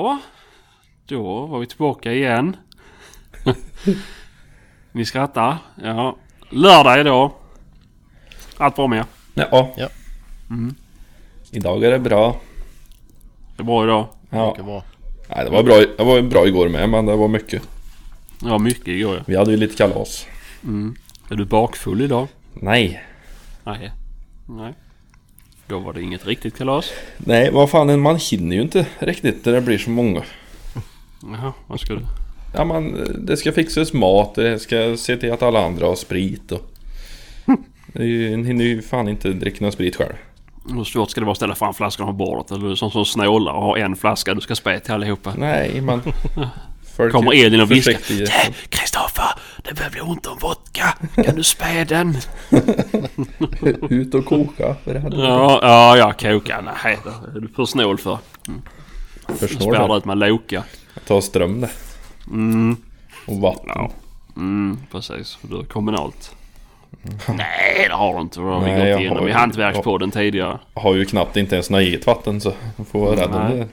Ja, då var vi tillbaka igen. Ni skrattar. Ja, lördag idag. Allt bra med er? Ja. Ja. Idag är det bra. Det är bra idag. Ja. Mycket bra. Nej, det var bra, det var bra igår med men det var mycket. Ja, mycket igår ja. Vi hade ju lite kalas. Är du bakfull idag? Nej. Nej. Nej. Då var det inget riktigt kalas. Nej, vad fan man hinner ju inte riktigt när det blir så många. Jaha, vad ska du? Ja, man, det ska fixas mat, det ska se till att alla andra har sprit och... En hinner ju fan inte dricka någon sprit själv. Hur svårt ska det vara att ställa fram flaskan på bordet? Eller du sån som snålar och har en flaska du ska spä till allihopa? Nej, man... Kommer Elin och viskar. försiktiga. "Äh, Kristoffer, det börjar bli ont om vodka. Kan du spä den? Ut och koka. För det hade Ja, ja, ja, koka. Nej, det är du för snål för. Förstår Spärrar det. ut med Loka. Ta ström det. Mm, Och vatten. ja. Mm, precis. Du har kommunalt. Nej, det har du inte. Det har vi gått igenom i hantverkspodden tidigare. Har ju knappt inte ens något eget vatten så man får vara rädd om det.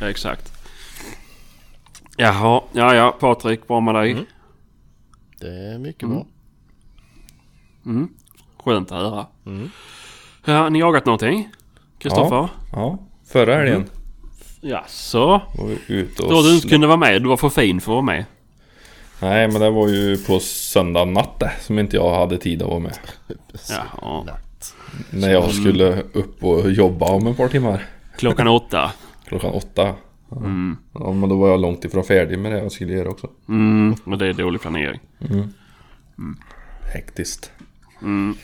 Ja, exakt. Jaha, ja, ja. Patrik, bra med dig? Det är mycket Mm. bra. Skönt att höra. Mm. Ja, ni jagat någonting? Kristoffer? Ja, förra helgen Ja. så. var vi ute och... Då du inte kunde vara med. Du var för fin för att vara med. Nej, men det var ju på söndag natt som inte jag hade tid att vara med. Jaha. När jag skulle upp och jobba om ett par timmar. Klockan åtta. Klockan åtta. Mm. Ja, men då var jag långt ifrån färdig med det jag skulle göra också. Mm, och det är dålig planering. Hektiskt. Mm.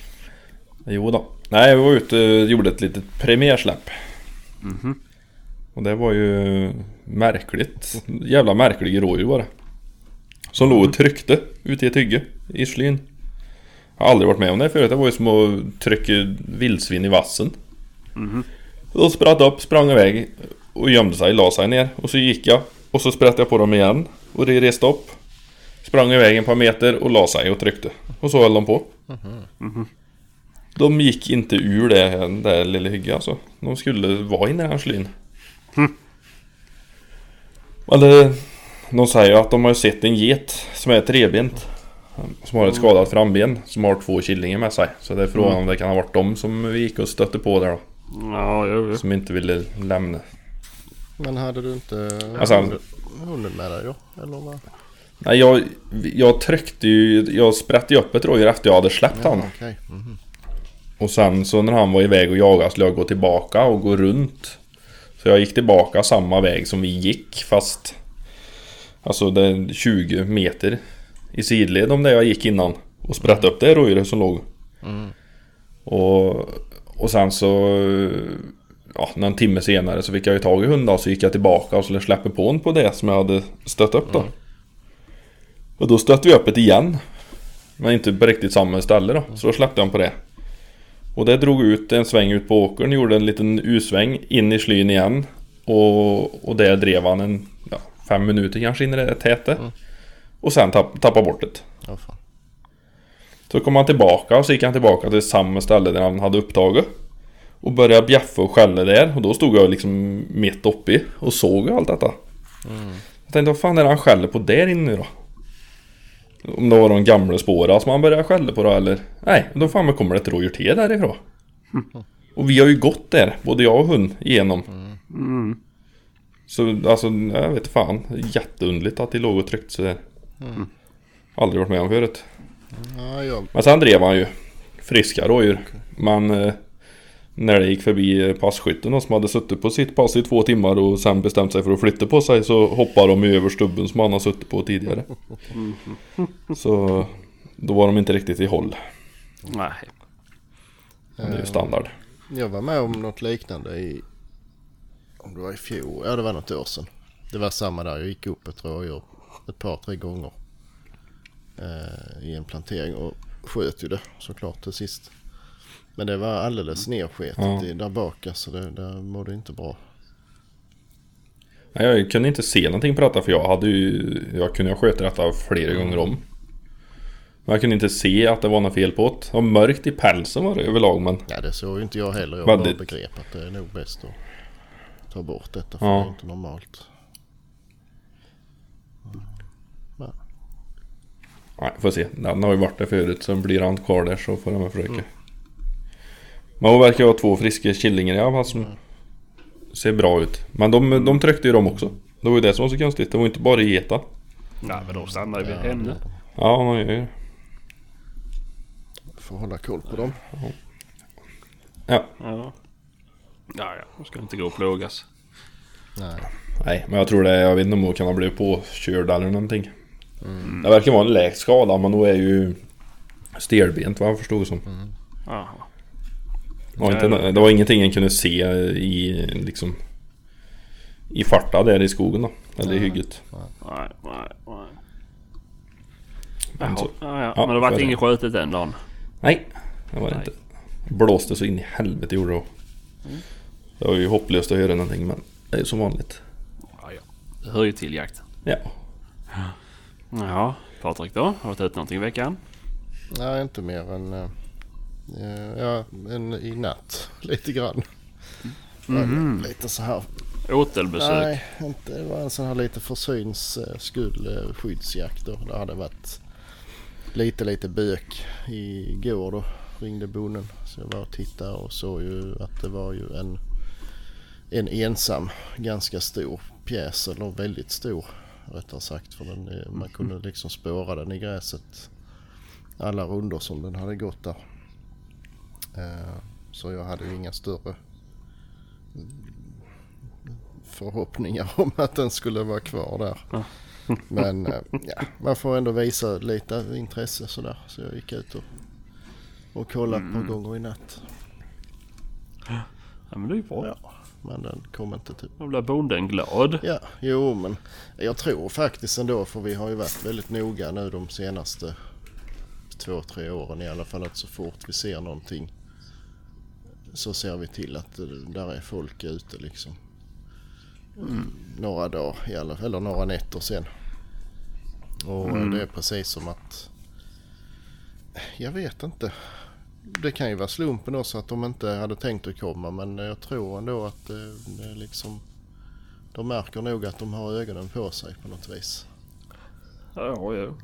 Jo då. Nej, vi var ute och gjorde ett litet premiärsläpp. Mhm. Och det var ju märkligt. Jävla märklig rådjur var det. Som låg och tryckte ute i ett hygge i slyn. Jag har aldrig varit med om det förut. Det var ju som att trycka vildsvin i vassen. Mhm. Då spratt upp, sprang iväg och gömde sig, la sig ner. Och så gick jag. Och så spratt jag på dem igen. Och det reste upp. Sprang iväg en par meter och la sig och tryckte. Och så höll de på. De gick inte ur det där lilla hygget alltså. De skulle vara inne i den här slyn. Eller, de säger att de har sett en get som är trebent. Som har ett skadat framben. Som har två killingar med sig. Så det är frågan om det kan ha varit de som vi gick och stötte på där då. Ja, jo, jo. Som inte ville lämna. Men hade du inte Alltså, hunden med dig då? Eller vad? Nej, jag, jag tryckte ju... Jag sprätte ju upp ett rådjur efter jag hade släppt han. Okej. Mhm. Och sen så när han var iväg och jagade skulle jag gå tillbaka och gå runt. Så jag gick tillbaka samma väg som vi gick fast... Alltså det är 20 meter i sidled om det jag gick innan. Och sprätte upp det rådjuret som låg. Mm. Och, och sen så... Ja, någon timme senare så fick jag ju tag i hunden och så gick jag tillbaka och skulle släppa på honom på det som jag hade stött upp då. Och då stötte vi upp det igen. Men inte på riktigt samma ställe då. Så då släppte jag på det. Och det drog ut en sväng ut på åkern, gjorde en liten U-sväng in i slyn igen. Och, och där drev han en ja, fem minuter kanske in i det täte. Och sen tapp, tappade bort det. Fan. Så kom han tillbaka och så gick han tillbaka till samma ställe där han hade upptaget. Och började bjäffa och skälla där. Och då stod jag liksom mitt uppe i och såg allt detta. Jag tänkte, vad fan är det han skäller på där inne nu då? Om det var de gamla spåren som han började skälla på då eller? Nej, då fan kommer det ett rådjur till därifrån. Och vi har ju gått där, både jag och hund, igenom. Mm. Så alltså, jag vet fan. Jätteundligt att de låg och tryckte sig där. Aldrig varit med om förut. Ja, jag, Men sen drev han ju friska rådjur. Men eh, när det gick förbi eh, passkytten som hade suttit på sitt pass i två timmar och sen bestämt sig för att flytta på sig så hoppade de ju över stubben som han har suttit på tidigare. Så då var de inte riktigt i håll. Nej. Det är ju standard. jag var med om något liknande i... Om det var i fjol. Ja, det var något år sedan. Det var samma där. Jag gick upp ett rådjur ett par, tre gånger. Eh, I en plantering och sköt ju det såklart till sist. Men det var alldeles nersketet Ja. i där bak. Alltså det, där mådde inte bra. Jag kunde inte se någonting på detta för jag hade ju... Jag kunde ha skjutit detta flera gånger om. Men jag kunde inte se att det var något fel på det. Det var mörkt i pälsen var det överlag men... Ja det såg ju inte jag heller. Jag bara Väldigt. begrep att det är nog bäst att ta bort detta för Ja. det är inte normalt. Nej, får se. Den har ju varit där förut så blir han kvar där så får han försöka. Men hon verkar ju ha två friska killingar i alla fall som ser bra ut. Men de, de tryckte ju dem också. Det var ju det som var så konstigt. Det var ju inte bara geta. Nej men då stannar vi vid Ja, henne. Ja, man gör ju det. Får hålla koll på dem. Ja. Ja. Ja, ja. De ska inte gå och plågas. Nej. Nej, men jag tror det. Jag vet inte om hon kan ha blivit påkörd eller någonting. Det verkar vara en läkt skada men hon är ju stelbent vad jag förstod som. Jaha. Det var, inte, det var ingenting en kunde se i liksom i farta där i skogen då. Eller i hygget. Nej, nej, nej. Men så- Ja, ja. Ja, Men det var så är det. inget skjutet den dagen. Nej, det var det inte. Blåste så in i helvete gjorde det. Det var ju hopplöst att höra någonting men det är ju som vanligt. Ja, ja. Det hör ju till jakten. Ja. Jaha. Patrik då? Har du varit ute någonting i veckan? Nej, inte mer än... eh, ja, en i natt. Lite grann. Mhm. Lite så här. Återbesök? Nej, inte. Det var en sån här lite för syns eh, skull eh, skyddsjakt då. Det hade varit lite, lite bök igår då. Ringde bonden. Så jag var och tittade och såg ju att det var ju en, en ensam ganska stor pjäs. Eller väldigt stor rättare sagt. För den, man kunde liksom spåra den i gräset. Alla rundor som den hade gått där. Eh, Så jag hade ju inga större förhoppningar om att den skulle vara kvar där. Men eh, ja, man får ändå visa lite intresse sådär. Så jag gick ut och, och kollade ett par gånger i natt. Ja, men det är ju bra. Ja, men den kom inte typ. Då blir bonden glad. Ja, jo men jag tror faktiskt ändå för vi har ju varit väldigt noga nu de senaste två, tre åren i alla fall att så fort vi ser någonting så ser vi till att där är folk ute liksom. Några dagar i alla fall, eller några nätter sen. Och Mm. det är precis som att jag vet inte. Det kan ju vara slumpen också att de inte hade tänkt att komma men jag tror ändå att det, det liksom de märker nog att de har ögonen på sig på något vis. Ja, ja.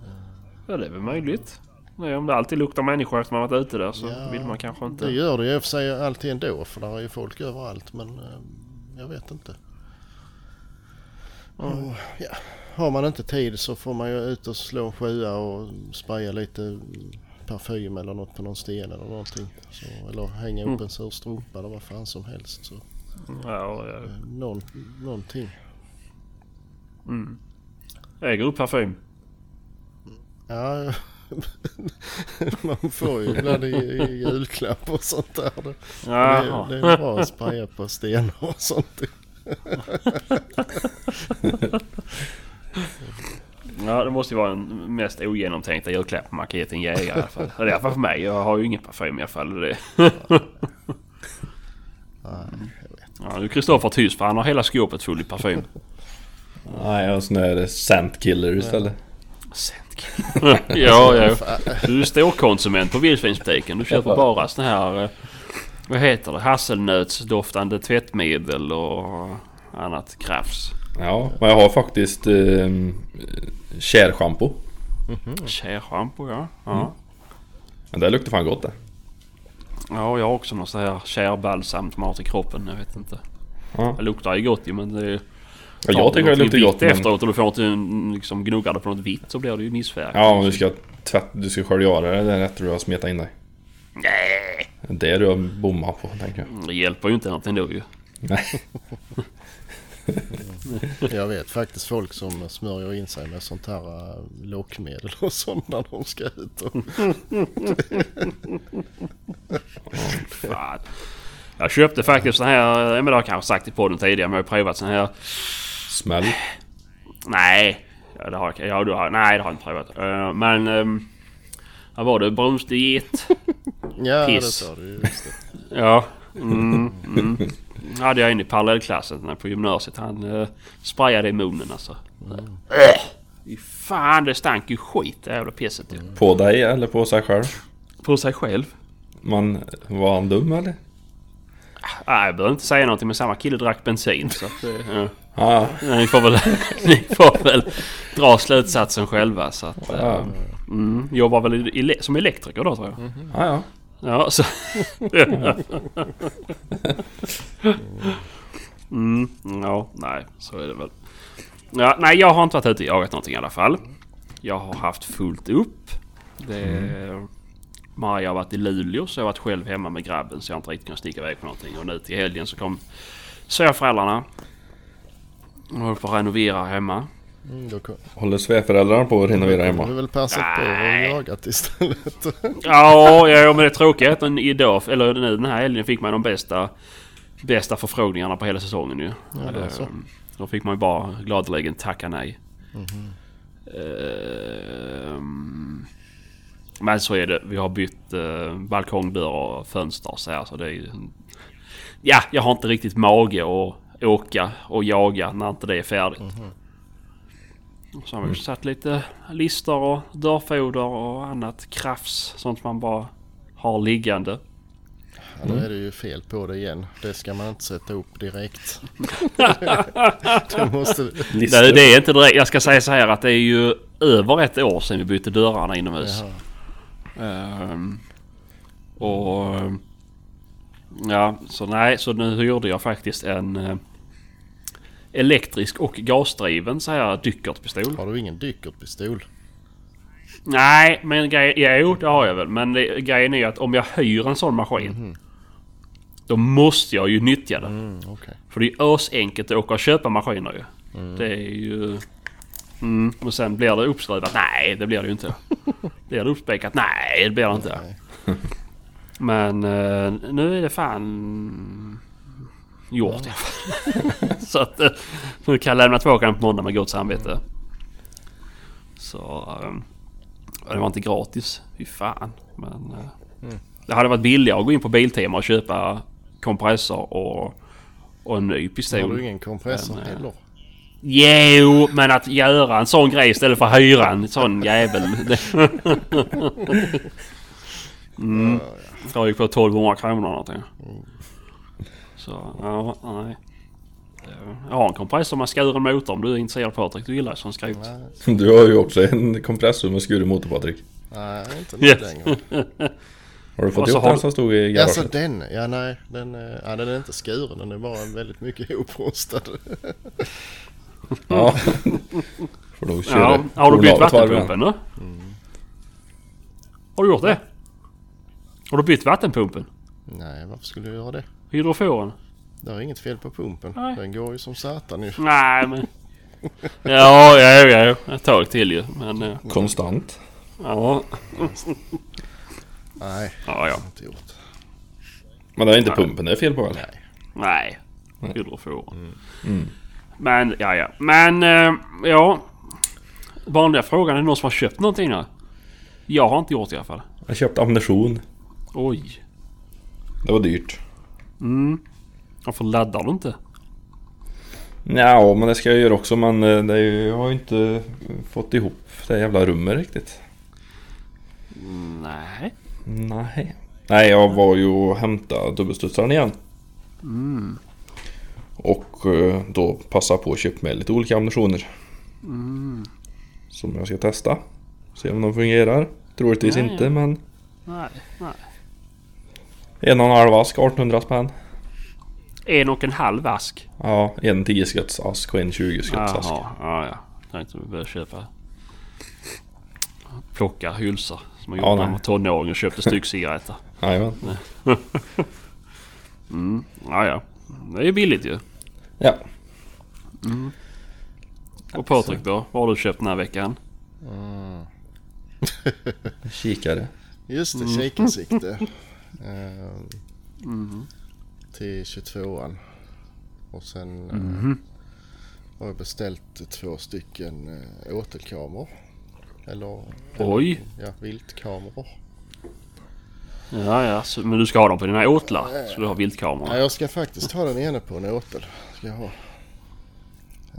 Ja, det är väl möjligt. Nej, om det alltid luktar människor efter man varit ute där så Ja, vill man kanske inte... Det gör det ju i och för sig alltid ändå för där är ju folk överallt men eh, jag vet inte. Och, ja, har man inte tid så får man ju ut och slå en sjua och spraya lite parfym eller något på någon sten eller någonting. Så, eller hänga upp Mm. en sur strumpa eller vad fan som helst. Så, Ja, ja. eh, någon, någonting. Mm. Äger du parfym? Ja, man får ju ibland i, i julklapp och sånt där. Det, Jaha. det, det är bra att spraya på stenar och sånt. Ja, det måste ju vara den mest ogenomtänkta julklappen man kan ge till en jägare i alla fall. Eller I alla fall för mig. Jag har ju ingen parfym i alla fall. Det. Ja, nu är Kristoffer tyst för han har hela skåpet fullt i parfym. Nej, jag har sån där scent killer istället. Sent. ja, ja. Du är storkonsument på vildsvinsbutiken. Du köper bara såna här... eh, Vad heter det? Hasselnötsdoftande tvättmedel och annat krafs. Ja, men jag har faktiskt eh, kärschampo. Kärschampo ja. Ja. Men det luktar fan gott det. ja, jag har också någon sån här kärbalsam som har till kroppen. Jag vet inte. Ja. Det luktar ju gott ju men det är... Ja, jag tycker det luktar gott men... efteråt och du får inte liksom gnuggar det på något vitt så blir det ju missfärgat. Ja, om du ska tvätta, du ska skölja av det där efter du har smetat in dig. Nej! Det är du har bommat på, tänker jag. Det hjälper ju inte något ändå ju. Nej. Jag vet faktiskt folk som smörjer in sig med sånt här äh, lockmedel och sånt när de ska ut. Och, Fan. Jag köpte faktiskt så här, men det har jag kanske sagt i podden tidigare, men jag har provat sån här... Smäll. Nej, ja, det har jag ja, du har, Nej, det har jag inte provat. Eh, men... Um, vad var det? Brunstig get? ja, Piss. det sa du ju. Just det. Ja. Mm, mm. Hade jag en i parallellklassen när på gymnasiet. Han uh, sprayade i munnen alltså. Äh. Fy Fan, det stank ju skit det jävla pisset ju. På dig eller på sig själv? På sig själv. Man, var han dum eller? Nej, jag behöver inte säga någonting men samma kille drack bensin så att... eh, Ja. Ja, Ni får väl, ni får väl dra slutsatsen själva så att... eh, ja, Mm, jobbar väl i, i, som elektriker då tror jag. ja. ja. Ja, så... mm, ja, nej, så är det väl. Ja, nej, jag har inte varit ute och jagat någonting i alla fall. Jag har haft fullt upp. Det... Maja har varit i Luleå så jag har varit själv hemma med grabben så jag har inte riktigt kunnat sticka iväg på någonting. Och nu till helgen så kom svärföräldrarna. Håller på att renovera hemma. Mm, då kan, Håller svärföräldrarna på att renovera har hemma? du väl passat på och jagat istället. Ja, ja men det tråkiga är att den idag, eller nu den här helgen fick man de bästa, bästa förfrågningarna på hela säsongen ju. Ja, det är så. Ehm, Då fick man ju bara gladeligen tacka nej. Mhm. Ehm, Men så är det. Vi har bytt uh, balkongdörr och fönster så här så det är ju... Ja, jag har inte riktigt mage att åka och jaga när inte det är färdigt. Mhm. Så har vi satt lite listor och dörrfoder och annat krafs. Sånt man bara har liggande. Ja, då är det ju fel på det igen. Det ska man inte sätta upp direkt. det måste... Lister? Det, det är inte direkt. Jag ska säga så här att det är ju över ett år sedan vi bytte dörrarna inomhus. Ehm, och... Ja, så nej, så nu hyrde jag faktiskt en eh, elektrisk och gasdriven så här dykertpistol. Har du ingen dykerpistol? Nej, men grejen... Jo, det har jag väl. Men det, grejen är ju att om jag hyr en sån maskin. Då måste jag ju nyttja den. Mm, okej. För det är ju asenkelt att åka och köpa maskiner ju. Det är ju... Mm, och sen blir det uppskruvat. Nej, det blir det ju inte. blir det uppspäckat? Nej, det blir det inte. Men eh, nu är det fan gjort i alla fall. Så att eh, nu kan jag lämna tillbaka den på måndag med gott samvete. Så... eh, det var inte gratis. Fy fan. Men... eh, Det hade varit billigare att gå in på Biltema och köpa kompressor och, och en ny Har du pistol. ingen kompressor Men, eh, heller? Jo, men att göra en sån grej istället för att hyra en sån jävel. Mm. Jag gick på 1200 kronor någonting. Så, ja, nej. Jag har en kompressor med skuren motor om du är intresserad Patrik. Du gillar ju sån skrot. Du har ju också en kompressor med skuren motor Patrik. nej inte nu Yes. längre. Har du fått ihop den du- som stod i garaget? Alltså den, ja nej, den, eh, ja, den är inte skuren. Den är bara väldigt mycket ihoprostad. Ja. Får då köra Ja, har du bytt vattenpumpen då? Har du gjort det? Har du bytt vattenpumpen? Nej, varför skulle jag göra det? Hydroforen? Det är inget fel på pumpen. Nej. Den går ju som satan ju. Nej men... Ja, ja, ja. Ett tag till ju. Men eh, Konstant. ja. Nej, Ja, ja. inte gjort. Men det är inte Nej. pumpen det är fel på eller? Nej. Hydroforen. Mm. Men, ja, ja. Men, eh, ja. Vanliga frågan är det någon som har köpt någonting nu? Jag har inte gjort det i alla fall. Jag köpte ammunition. Oj. Det var dyrt. Mm. Varför laddar du inte? Ja, men det ska jag göra också men eh, det ju, jag har ju inte fått ihop det jävla rummet riktigt. Nej. Nej. Nej, jag var ju och hämtade dubbelstudsaren igen. Mm. Och eh, då passa på att köpa med lite olika ammunitioner. Mm. Som jag ska testa. Se om de fungerar. Troligtvis Ja, inte men Nej. Nej. En och en halv ask 1800 spänn. En och en halv ask. Ja, en 10 skotts ask och en 20 skotts ask. Jaha. Ja, ja. Tänkte vi började köpa... Plocka hylsor. Som man Ja, gjorde när man var tonåring och köpte styckcigaretter. Jajamän. Mm. Ja, ja. Det är ju billigt ju. Ja. Och Patrik då? Vad har du köpt den här veckan? Mm. Kikare. Just det, Mm. kikarsikte. Eh, Mm. till 22an. Och sen eh, Mhm. har jag beställt två stycken eh, åtelkameror. Eller, Oj. ja, viltkameror. Ja, ja. Så, men du ska ha dem på dina åtlar? Så du har viltkameror? Nej, jag ska faktiskt ha den ene på en åtel. Ska jag ha.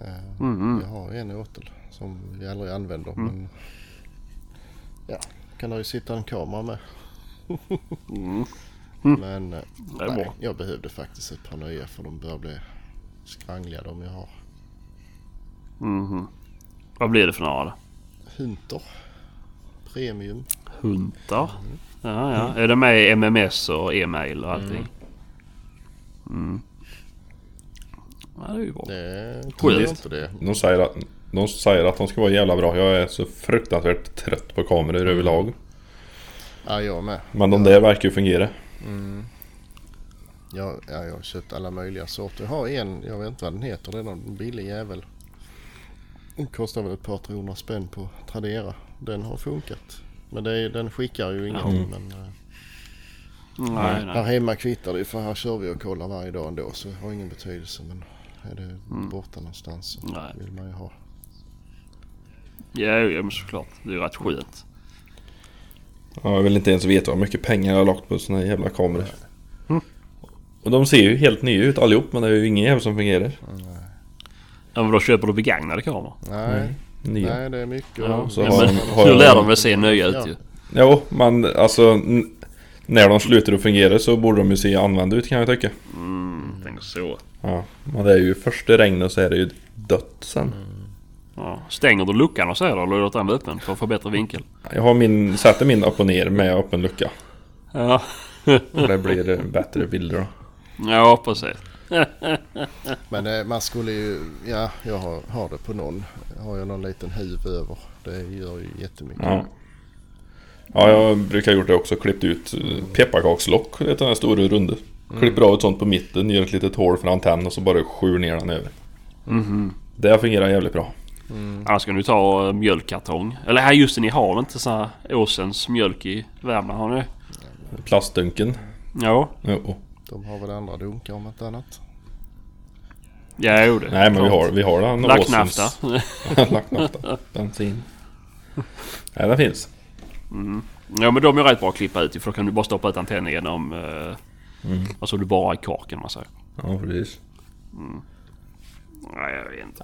Eh, Mm. Jag har en åtel som vi aldrig använder. Mm. Men ja, kan det ju sitta en kamera med. Mm. Men eh, Det nej, jag behövde faktiskt ett par nya för de börjar bli skrangliga de jag har. Mhm. Vad blir det för några då? Hunter. Premium. Huntar? Ja, ja. Är det med MMS och e-mail och allting? Mm. Ja, det är ju bra. Det inte det. De säger, att, de säger att de ska vara jävla bra. Jag är så fruktansvärt trött på kameror överlag. Ja, jag med. Men de där verkar ju fungera. Jag, ja, jag har köpt alla möjliga sorter. Jag har en, jag vet inte vad den heter. Det är någon billig jävel. Den kostar väl ett par 300 spänn på Tradera. Den har funkat. Men det är, den skickar ju ingenting. Men, eh, Nej, här nej. hemma kvittar det för här kör vi och kollar varje dag ändå. Så det har ingen betydelse. Men är det borta någonstans så Nej. vill man ju ha. Ja, ja, men såklart. Det är rätt skönt. Ja, jag vill inte ens veta vad mycket pengar jag har lagt på såna här jävla kameror. Och de ser ju helt nya ut allihop men det är ju ingen jävel som fungerar. Ja, men då köper du begagnade kameror? Nej, Nya. nej det är mycket. Ja, så ja, men har hur jag- lär de väl se nya ut Ja. ju? Jo, men alltså när de slutar att fungera så borde de ju se använda ut kan jag tycka. Mm, tänk så. Ja, men det är ju första regnet så är det ju dött sen. Ja. Stänger du luckan och så? Eller låter den vara öppen för att få bättre vinkel? Jag har min, sätter min upp och ner med öppen lucka. Ja. Och det blir bättre bilder då. ja, precis. Men eh, man skulle ju, ja jag har, har det på någon. Har jag någon liten huv över. Det gör ju jättemycket. Ja. Ja, jag brukar gjort det också. Klippt ut eh, pepparkakslock. Det är den här stora runda. Klipper av ett sånt på mitten, gör ett litet hål för antenn och så bara skjur ner den över. Mhm. Det fungerar jävligt bra. Annars ska du ta uh, mjölkkartong. Eller här just det, ni har inte så här Åsens mjölk i Värmland har ni? Plastdunken. Ja. Jo. De har väl andra dunkar om inte annat. Ja, jo det. Nej men vi har, vi har den. Lacknafta. Åsens- Lacknafta. Bensin. Nej den finns. ja men de är rätt bra att klippa ut för då kan du bara stoppa ut antennen genom... Uh, Alltså du bara i korken man säger. Ja precis. Nej jag vet inte.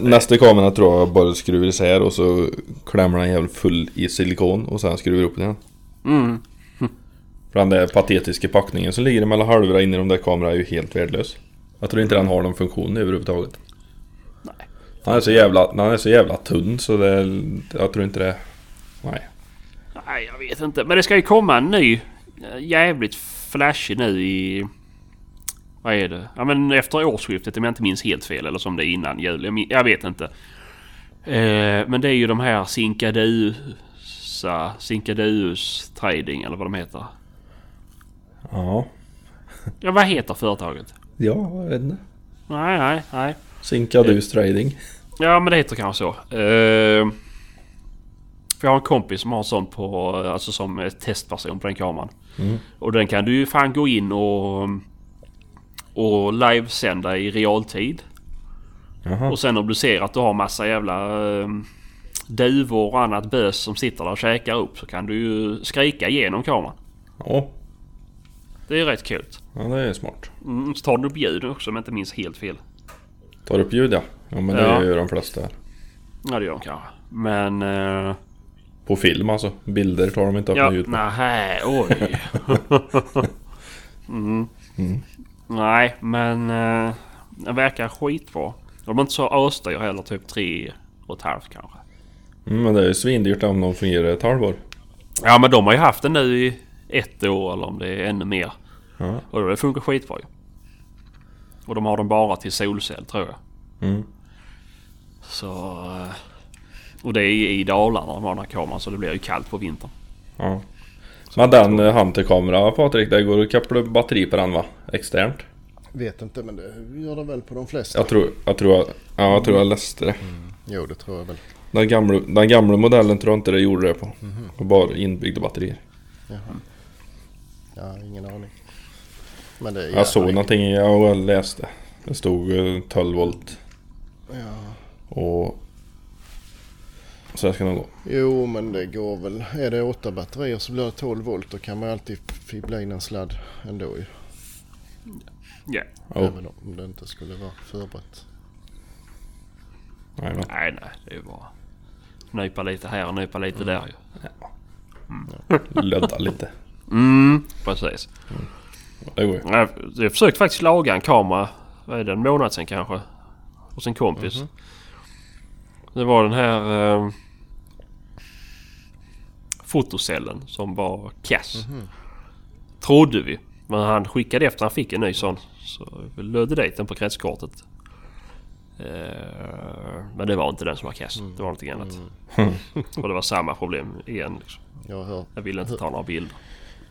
Nästa kamera tror jag bara skruvar isär och så klämmer den jävligt full i silikon och sen skruvar upp den igen. Mm. För den där patetiska packningen som ligger mellan halvorna in i de där kamerorna är ju helt värdelös. Jag tror inte den har någon funktion överhuvudtaget. Nej. Den är så jävla, den är så jävla tunn så det, jag tror inte det... Nej. Nej jag vet inte. Men det ska ju komma en ny eh, jävligt flashig nu i... Vad är det? Ja men efter årsskiftet om jag inte minns helt fel eller som det är innan jul. Jag, vet inte. Eh, men det är ju de här Sinkadusa... Sinkaduus Trading eller vad de heter. Ja. Ja vad heter företaget? Ja, jag vet inte. Nej nej nej. Sinkadus trading. Ja men det heter kanske så. Eh, för jag har en kompis som har en sån på, alltså som eh, testperson på den kameran. Och den kan du ju fan gå in och, och livesända i realtid. Jaha. Och sen om du ser att du har massa jävla eh, duvor och annat bös som sitter där och käkar upp så kan du ju skrika igenom kameran. Ja. Det är rätt kul. ja, det är smart. Mm, så tar du upp ljuden också om jag inte minns helt fel. Tar upp ljud ja. Ja men det Ja. gör de flesta. Ja det gör de kanske. Men... Eh, På film alltså. Bilder tar de inte upp Ja, med ljud på. nej, oj. mm. Nej, men eh, den verkar skitbra. De är inte så ösdyr heller, typ tre och ett halvt kanske. Mm, men det är ju svindyrt om de fungerar ett halvår. Ja, men de har ju haft den nu i ett år eller om det är ännu mer. Ja. Och det funkar skitbra ju. Och de har den bara till solcell tror jag. Mm. Så... eh, Och det är i Dalarna de har den här kameran så det blir ju kallt på vintern. Ja. Men den eh, handkamera Patrik, det går att koppla batteri på den va? Externt? Vet inte men det gör det väl på de flesta. Jag tror, jag tror, jag, ja, jag tror jag läste det. Jo det tror jag väl. Den gamla, den gamla modellen tror jag inte det gjorde det på. Och bara inbyggda batterier. Ja, ingen aning. Men det Jag såg någonting, jag läste. Det stod eh, 12 volt Ja. och... Så det ska nog gå. Jo men det går väl. Är det åtta batterier så blir det 12 volt. Då kan man alltid fibbla in en sladd ändå ju. Ja. Oh. Även om det inte skulle vara förberett. Nej, men. Nej, nej. Det är ju bara... Nypa lite här och nypa lite där ju. Lödda lite. Mm, precis. Det går ju. Jag, jag försökte faktiskt laga en kamera. Vad är det? En månad sedan kanske. Hos en kompis. Det var den här... Eh, fotocellen som var kass. Trodde vi. Men han skickade efter han fick en ny sån. Så vi lödde dit den på kretskortet. Eh, men det var inte den som var kass. Det var någonting annat. Och det var samma problem igen. Liksom. Jag hört, Jag ville inte ta några bilder.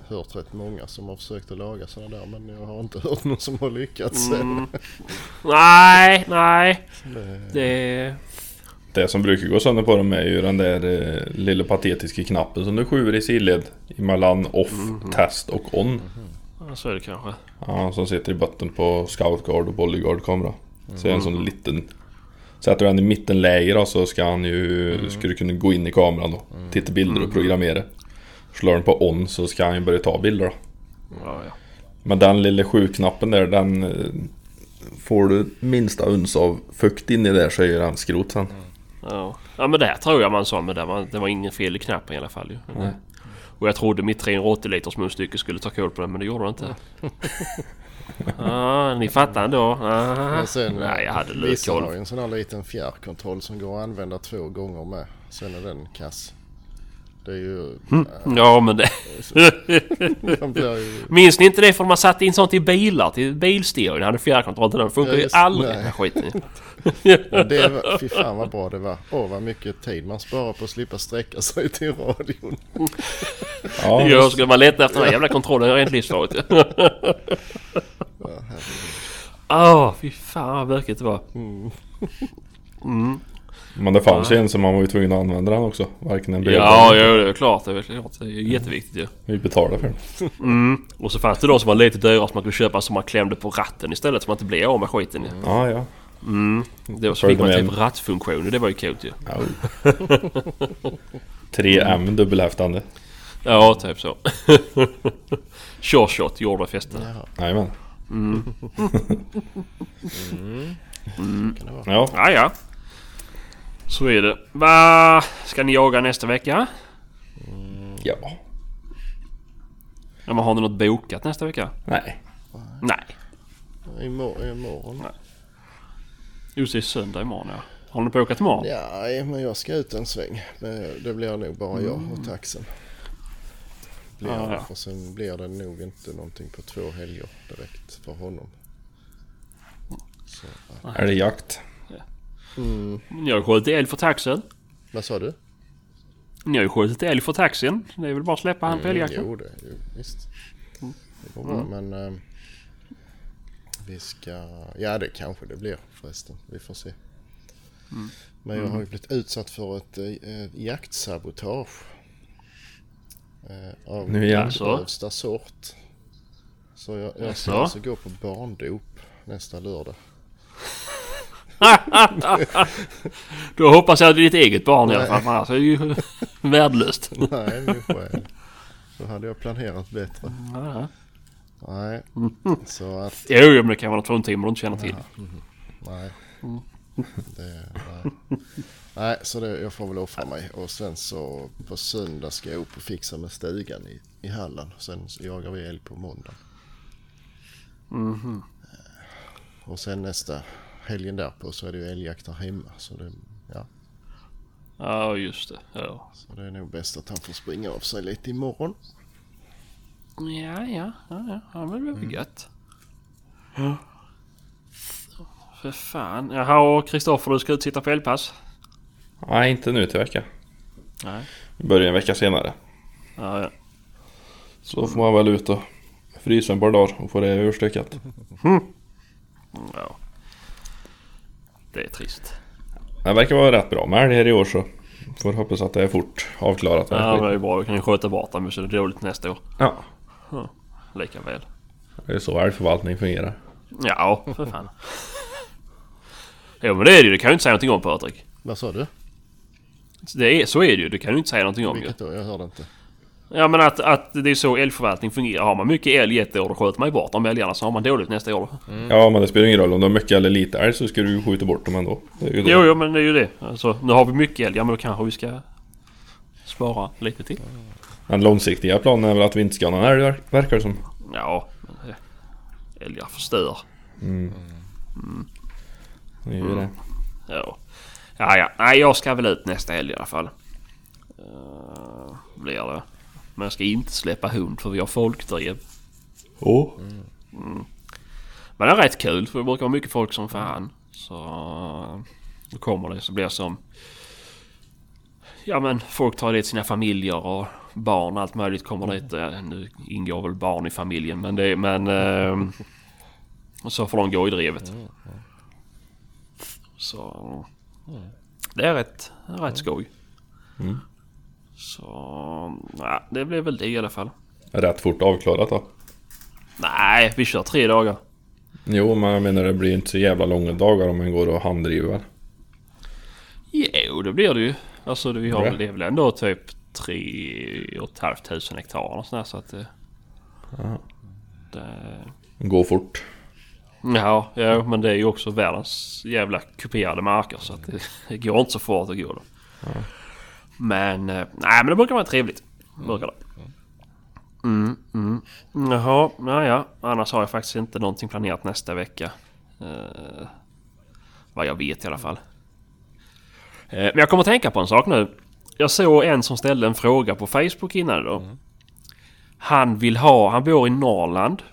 hört rätt många som har försökt att laga sådana där men jag har inte hört någon som har lyckats. Mm. Nej, nej. Det- Det... Det som brukar gå sönder på dem är ju den där eh, lilla patetiska knappen som du skjuter i sidled emellan off, test och on. Ja, så är det kanske. Ja, som sitter i botten på scoutguard och bodyguard kamera. Så är det en sån liten... Sätter du den i mittenläge då så ska han ju... Ska du kunna gå in i kameran och titta bilder och programmera. Slår den på on så ska han ju börja ta bilder då. Ja, ja. Men den lilla sju-knappen där den... eh, Får du minsta uns av fukt in i där så är den skrot sen. Ja. ja men där tror jag man sa men det var, det var ingen fel i knappen i alla fall ju. Nej. Och jag trodde mitt 380 liters munstycke skulle ta koll på den men det gjorde det inte. Ja, ni fattar ändå. Ah. Sen, Nej, jag hade vissa har lutkoll. ju en sån här liten fjärrkontroll som går att använda två gånger med. Sen är den kass. Det är ju... Ja men det... Ju... Minns ni inte det för man satte in sånt i bilar till bilstereon? hade fjärrkontroll till den. funkar Ja, ju aldrig nej. den skiten det var, fy fan vad bra det var. Åh vad mycket tid man sparar på att slippa sträcka sig till radion. Ja, Ja, skulle man leta efter den jävla kontrollen är det rent livsfarligt. Åh, fy fan vad bökigt det var. Men det fanns ju en som man var ju tvungen att använda den också. Varken en Ja, ja, det är klart. Det är klart. Det är jätteviktigt ju. Vi betalade för den. Mm. Och så fanns det de som var lite dyrare som man kunde köpa som man klämde på ratten istället så man inte blev av med skiten ju. Ja, ja. Mm. Det var så fick man typ rattfunktioner. Det var ju coolt ju. ja. 3M dubbelhäftande. Ja, typ så. Sure shot gjorde festen. Jajamän. kan det vara. Ja. Ja, ja. Så är det. Va ska ni jaga nästa vecka? Ja. Ja, men har ni något bokat nästa vecka? Nej. Nej. Imorgon. imorgon. Just det, är söndag imorgon ja. Har ni bokat imorgon? Ja, men jag ska ut en sväng. Men det blir nog bara jag och taxen. Blir det, ja. För sen blir det nog inte någonting på två helger direkt för honom. Så, ja. Är det jakt? Mm. Ni har ju skjutit älg för taxen. Vad sa du? Ni har ju skjutit älg för taxin. Det är väl bara att släppa han på älgjakten. Jo, det, jo, visst. Det går bra, men eh, vi ska... Ja, det kanske det blir förresten. Vi får se. Men jag har ju blivit utsatt för ett eh, jaktsabotage. Eh, av Nu igen. grövsta sort. Så jag, jag ska alltså gå på barndop nästa lördag. Då hoppas jag att det är ditt eget barn i alla fall. Annars är det ju värdelöst. Nej, min själ. Då hade jag planerat bättre. Ja. Nej, så att... Jo, men det kan vara något fruntimmer du inte känner till. Nej. Det, nej. nej, så det, jag får väl offra mig. Och sen så på söndag ska jag upp och fixa med stugan i, i Halland. Sen jagar vi älg på måndag. Och sen nästa helgen därpå så är det ju älgjakt här hemma. Så det, ja, Ja, just det. Ja, så det är nog bäst att han får springa av sig lite imorgon. ja, ja. ja, ja. ja men det blir väl gött. Ja. För fan. Jaha, och Kristoffer du ska ut sitta på älgpass? Nej, inte nu till vecka. Nej. Vi börjar en vecka senare. Ja, ja. Så får man väl ut och frysa en par dagar och få det urstökat. ja. Det är trist. Det verkar vara rätt bra med älgar i år så får hoppas att det är fort avklarat. Ja, men det är bra. Vi kan ju sköta bort dem så det är dåligt nästa år. ja. Lika väl. Det är så älgförvaltning fungerar. Ja, för fan. Jo men det är det ju. Det kan ju inte säga någonting om Patrik. Vad sa du? Det är, så är det ju. Det kan du inte säga någonting om ju. Vilket då? Jag hörde inte. Ja men att, att det är så älgförvaltning fungerar. Har man mycket älg ett år då sköter man ju bort de älgarna. Så har man dåligt nästa år. Ja men det spelar ingen roll om du har mycket eller lite älg så ska du ju skjuta bort dem ändå. Det är ju det. Jo, jo men det är ju det. Alltså, nu har vi mycket älg. Ja men då kanske vi ska spara lite till. Den långsiktiga planen är väl att vi inte ska ha någon älg ver- verkar det som. Ja, älgar förstör. Det är ju det. Ja. Ja, ja. Nej, jag ska väl ut nästa helg i alla fall. Uh, blir det. Men jag ska inte släppa hund för vi har folkdrev. Åh. Men det är rätt kul för det brukar vara mycket folk som fan. Så då kommer det så blir det som... Ja men folk tar dit sina familjer och barn allt möjligt kommer dit. Nu ingår väl barn i familjen men det men... Eh, så får de gå i drevet. Så... Det är rätt, det är rätt skoj. Så... Ja, det blir väl det i alla fall. Rätt fort avklarat då. Nej, vi kör tre dagar. Jo, men jag menar det blir inte så jävla långa dagar om man går och handdriver. Jo, det blir det ju. Alltså vi har det är väl ändå typ tre och ett halvt tusen hektar och sådär, så att det... det Gå fort. ja, ja, men det är ju också världens jävla kuperade marker så att det, det går inte så fort att gå då. Men, eh, nej men det brukar vara trevligt. Brukar det. Mm, mm. Jaha, ja, ja. Annars har jag faktiskt inte någonting planerat nästa vecka. Eh, vad jag vet i alla fall. Eh, men jag kommer att tänka på en sak nu. Jag såg en som ställde en fråga på Facebook innan då. Han vill ha, han bor i Norrland.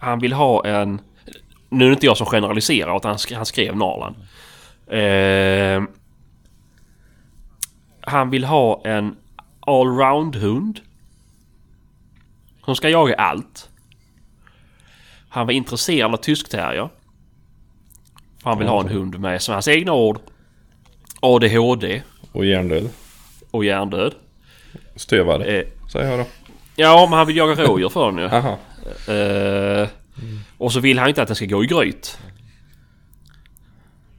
Han vill ha en... Nu är det inte jag som generaliserar utan han skrev Norrland. Eh, han vill ha en allround-hund. Som ska jaga allt. Han var intresserad av tyskterrier. Han vill ha en hund med, som hans egna ord, ADHD Och hjärndöd. och hjärndöd. Stövare. Eh, Säger jag då. ja, men han vill jaga rådjur för den ju. Aha. Eh, och så vill han inte att den ska gå i gryt.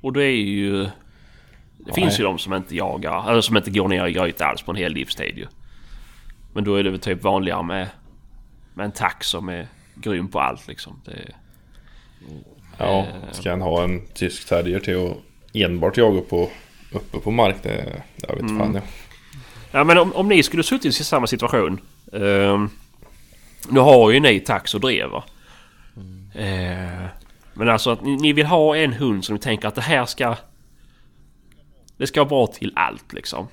Och det är ju... Det finns ju de som inte jagar, eller som inte går ner i gryt alls på en hel livstid ju. Men då är det väl typ vanligare med, med en tax som är grym på allt liksom. Det, Ja, ska han ha en tysk terrier till att enbart jaga på uppe på mark? Det, jag vet fan jag. Ja men om, om ni skulle suttit i samma situation. ehm, nu har ju ni tax och drever. Eh, men alltså att ni, ni vill ha en hund som ni tänker att det här ska... Det ska vara bra till allt liksom.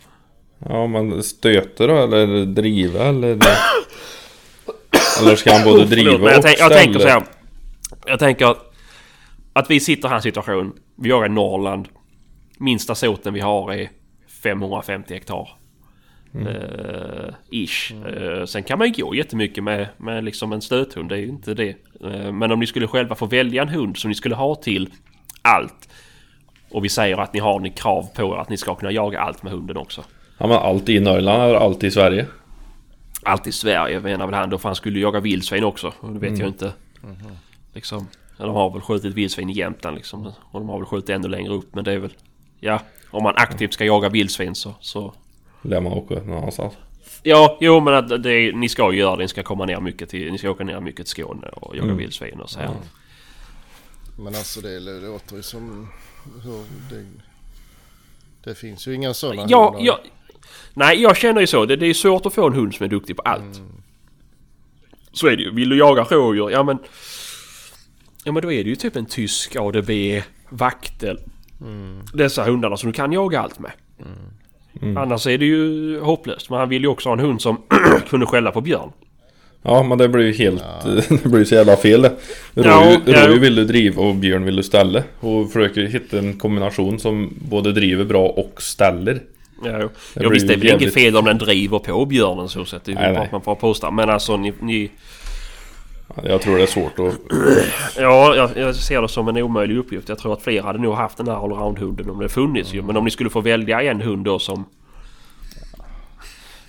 Ja, men stöter då eller driva eller? eller ska han både Oh, driva förlåt, och jag, tänk, jag tänker så här. Jag tänker att, att vi sitter i en situation. Vi jagar i Norrland. Minsta soten vi har är 550 hektar. Eh, ish. Eh, sen kan man ju gå jättemycket med, med liksom en stöthund. Det är ju inte det. Eh, men om ni skulle själva få välja en hund som ni skulle ha till allt. Och vi säger att ni har ni krav på er att ni ska kunna jaga allt med hunden också. Ja, men allt i Norrland eller allt i Sverige? Allt i Sverige menar väl han då för han skulle jaga vildsvin också. Och det vet jag inte. Liksom. Ja, de har väl skjutit vildsvin i Jämtland liksom. Och de har väl skjutit ännu längre upp men det är väl... Ja, om man aktivt ska jaga vildsvin så... så Lär man åka någonstans? ja, jo men att det, ni ska ju göra det. Ni ska komma ner mycket till... Ni ska åka ner mycket till Skåne och jaga vildsvin och så här. Men alltså det låter ju som... Det, det finns ju inga sådana Ja, hundar. ja, nej, jag känner ju så. Det, det är svårt att få en hund som är duktig på allt. Så är det ju. Vill du jaga rådjur? Ja men... Ja men då är det ju typ en tysk ADB vaktel. Dessa hundarna som du kan jaga allt med. Annars är det ju hopplöst. Men han vill ju också ha en hund som kunde skälla på björn. Ja, men det blir ju helt... det blir ju så jävla fel det. Ja, Rådjur, ja. rådjur vill du driva och björn vill du ställa. Och försöker hitta en kombination som både driver bra och ställer. Ja, jo. Det jo blir visst det är väl inget fel om den driver på björnen så sett. Det är Nej, nej. att man får posta. Men alltså ni, ni Jag tror det är svårt att... Ja, jag, jag ser det som en omöjlig uppgift. Jag tror att fler hade nog haft den här allround-hunden om det funnits ju. Men om ni skulle få välja en hund då som...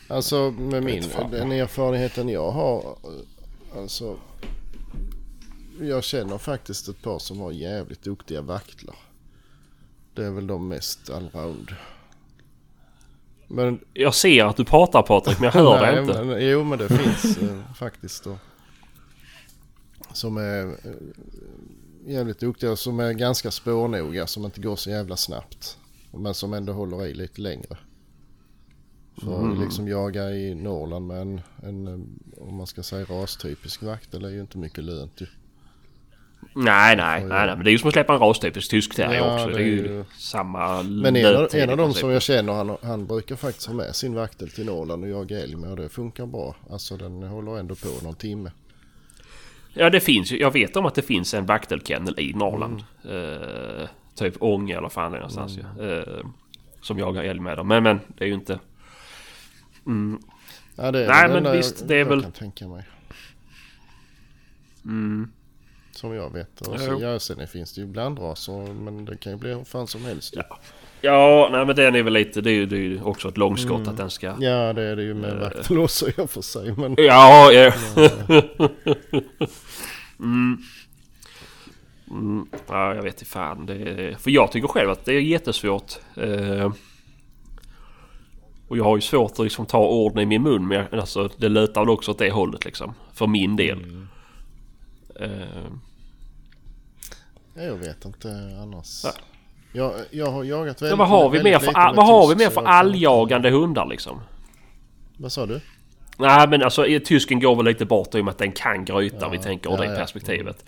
Alltså med min, den erfarenheten jag har. Alltså. Jag känner faktiskt ett par som har jävligt duktiga vaktlar. Det är väl de mest allround. Men Jag ser att du pratar Patrik men jag hör dig inte. Men, jo men det finns eh, faktiskt då. Som är eh, jävligt duktiga som är ganska spårnoga som inte går så jävla snabbt. Men som ändå håller i lite längre. För att liksom jaga i Norrland med en, en eh, om man ska säga rastypisk vakt det är ju inte mycket lönt ju. Nej, nej, nej, nej. Men det är ju som att släppa en rastypisk tysk terrier Ja, också. Det är det är ju ju- samma Men en av, en av dem som jag känner han, han brukar faktiskt ha med sin vaktel till Norrland och jaga älg med och det funkar bra. Alltså den håller ändå på någon timme. Ja, det finns ju. Jag vet om att det finns en vaktelkennel i Norrland. Eh, typ Ånge eller fan det någonstans ju. Eh, som jagar älg med dem. Men, men det är ju inte... Mm, Ja, det är Nej, det men visst, jag, det är jag väl- kan tänka mig. mm. Som jag vet. Och så, ja, sen finns det ju blandraser men det kan ju bli hur fan som helst. ju. Ja, nej men den är väl lite... Det är ju, det är ju också ett långskott att den ska... Ja det är det ju med vaktel också i och för sig. Men Ja, ja. mm. Mm. Ja, jag vet inte fan. Det är, för jag tycker själv att det är jättesvårt. Eh, och jag har ju svårt att liksom ta orden i min mun. Men jag- alltså, det lutar väl också åt det hållet liksom. För min del. Eh, ja, jag vet inte annars. Ja. Jag, jag har jagat ja, väldigt vad har vi väldigt mer för, lite all, med vad har vi mer för alljagande hundar liksom? Vad sa du? Nej men alltså i- tysken går väl lite bort i och med att den kan gryta Ja, vi tänker ur ja, det ja. perspektivet.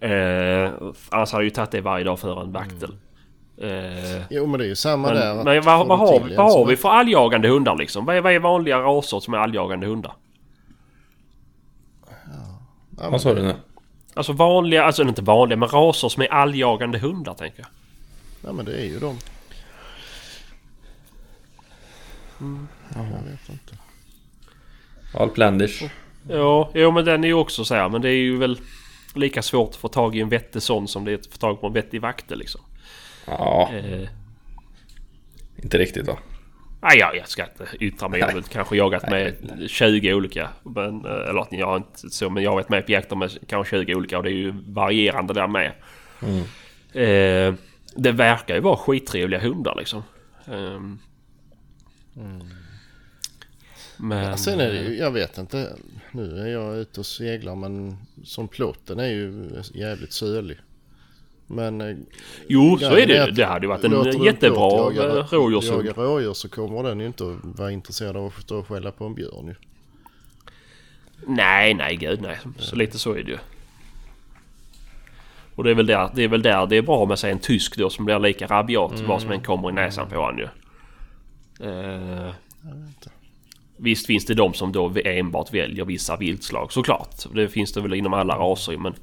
Eh, annars hade jag ju tagit det varje dag för en vaktel. Eh, Jo men det är ju samma men där. men vad, vad, har, till vi- vad har vi för alljagande hundar liksom? Vad är, vad är vanliga raser som är alljagande hundar? Ja, Vad sa du nu? Alltså vanliga, alltså inte vanliga men raser som är alljagande hundar tänker jag. Ja men det är ju de. Jag vet inte. Alplandish. Ja, jo men den är ju också så här men det är ju väl lika svårt att få tag i en vettig sån som det är att få tag på en vettig vaktel liksom. Ja, Eh, inte riktigt va? Nej, jag, jag ska inte yttra mig. Jag har kanske jagat med 20 olika. Men, eh, eller jag har inte så, men jag har varit med på jakter med kanske 20 olika och det är ju varierande där med. Eh, det verkar ju vara skittrevliga hundar liksom. Ehm. Men... Ja, sen är det ju, jag vet inte. Nu är jag ute och seglar men som plotten är ju jävligt sölig. Men... eh, Jo, så är det Det hade ju varit en jättebra eh, rådjurshund. Jaga rådjur så kommer den ju inte att vara intresserad av att stå och skälla på en björn ju. Nej, nej, gud nej. Så lite så är det ju. Och det är väl där det är, väl där det är bra med sig en tysk då som blir lika rabiat vad som än kommer i näsan på honom ju. Eh, visst finns det de som då enbart väljer vissa viltslag såklart. Det finns det väl inom alla raser men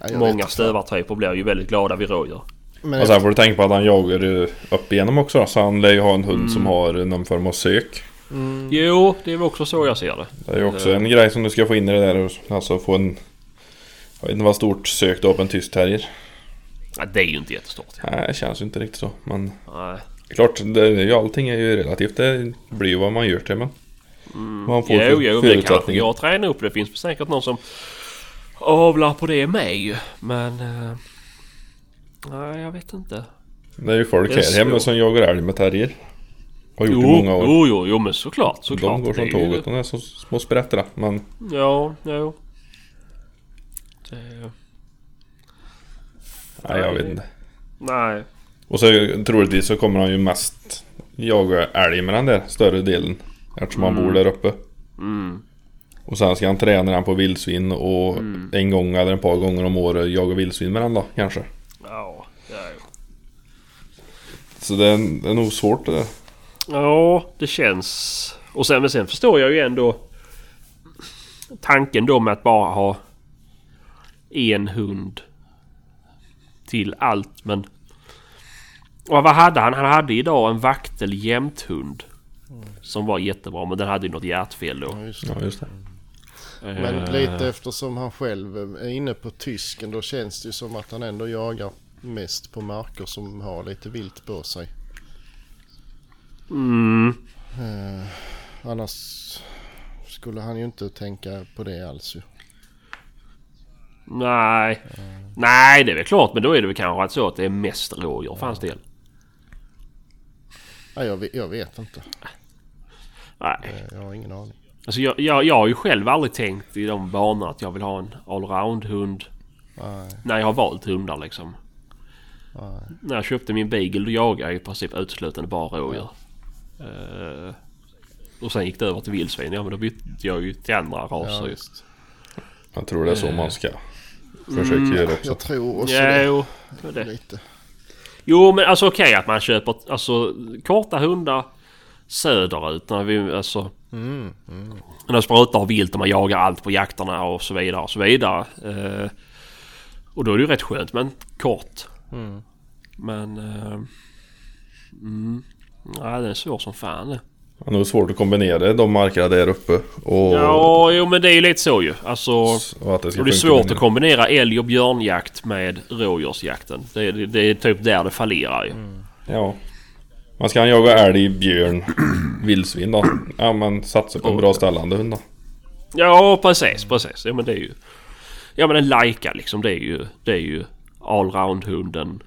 Ja, många stövartyper blir ju väldigt glada vid rådjur. Men Och sen får du tänka på att han jagar upp igenom också då, så han lär ju ha en hund som har någon form av sök. Jo, det är väl också så jag ser det. Det är ju också en grej som du ska få in i det där. Alltså få en... Jag vet inte vad stort sök du har på en tysk terrier. Ja, det är ju inte jättestort. Nej, det känns ju inte riktigt så. Men Nej. klart, det, är ju, allting är ju relativt. Det blir ju vad man gör till men. Man får Jo, jo, det förutsättningar. jag tränar upp. Det finns säkert någon som avlar på det med ju. Men... eh, nej, jag vet inte. Det är ju folk här hemma som jagar älg med terrier. Har gjort Jo, i många år. jo, jo, jo, men såklart. såklart. de går som tåget. De är så små sprättra. Men Ja, jo. Det, nej, jag vet inte. nej. Och så troligtvis så kommer han ju mest jaga älg med den där större delen. Eftersom han bor där uppe. Mm. Och sen ska han träna den på vildsvin och en gång eller ett par gånger om året jaga vildsvin med den då kanske. Ja, ja, ja. Så det är, det är nog svårt det där. Ja, det känns... Och sen, men sen förstår jag ju ändå tanken då med att bara ha en hund till allt. Men... Och vad hade han? Han hade idag en vaktel jämthund. Som var jättebra men den hade ju något hjärtfel då. Ja, just det. Ja just det. Men Eh, lite eftersom han själv är inne på tysken då känns det ju som att han ändå jagar mest på marker som har lite vilt på sig. Mm. Eh, annars skulle han ju inte tänka på det alls ju. Nej. Nej, det är väl klart. Men då är det väl kanske så att det är mest rådjur för hans del. Ja, jag, vet, jag vet inte. Nej. Eh, Jag har ingen aning. Alltså jag, jag, jag har ju själv aldrig tänkt i de banorna att jag vill ha en allround-hund. När jag har valt hundar liksom. nej. När jag köpte min beagle då jagade jag i princip uteslutande bara rådjur. Eh, och sen gick det över till vildsvin. Ja men då bytte jag ju till andra raser Ja, ju. visst. Jag tror det är så man ska försöka göra också. Jag tror också Ja, det. jo, det. Lite. Jo men alltså okej att man köper alltså, korta hundar söderut. När vi, alltså, Mm, mm. det sprutar vilt och man jagar allt på jakterna och så vidare och så vidare. Eh, och då är det ju rätt skönt med en kort. Mm. Men... Eh, mm, nej, det är svårt som fan det. Det är svårt att kombinera de markerna där uppe. Och, Ja, jo men det är ju lite så ju. Alltså... och att det ska Och det är svårt med att kombinera älg och björnjakt med rådjursjakten. Det är, det är typ där det fallerar ju. Ja. Man ska jaga älg, björn, vildsvin då. Ja men satsa på en bra ställande hund då. Ja precis, precis. Ja men det är ju... Ja men en Laika liksom det är ju... Det är ju allround-hunden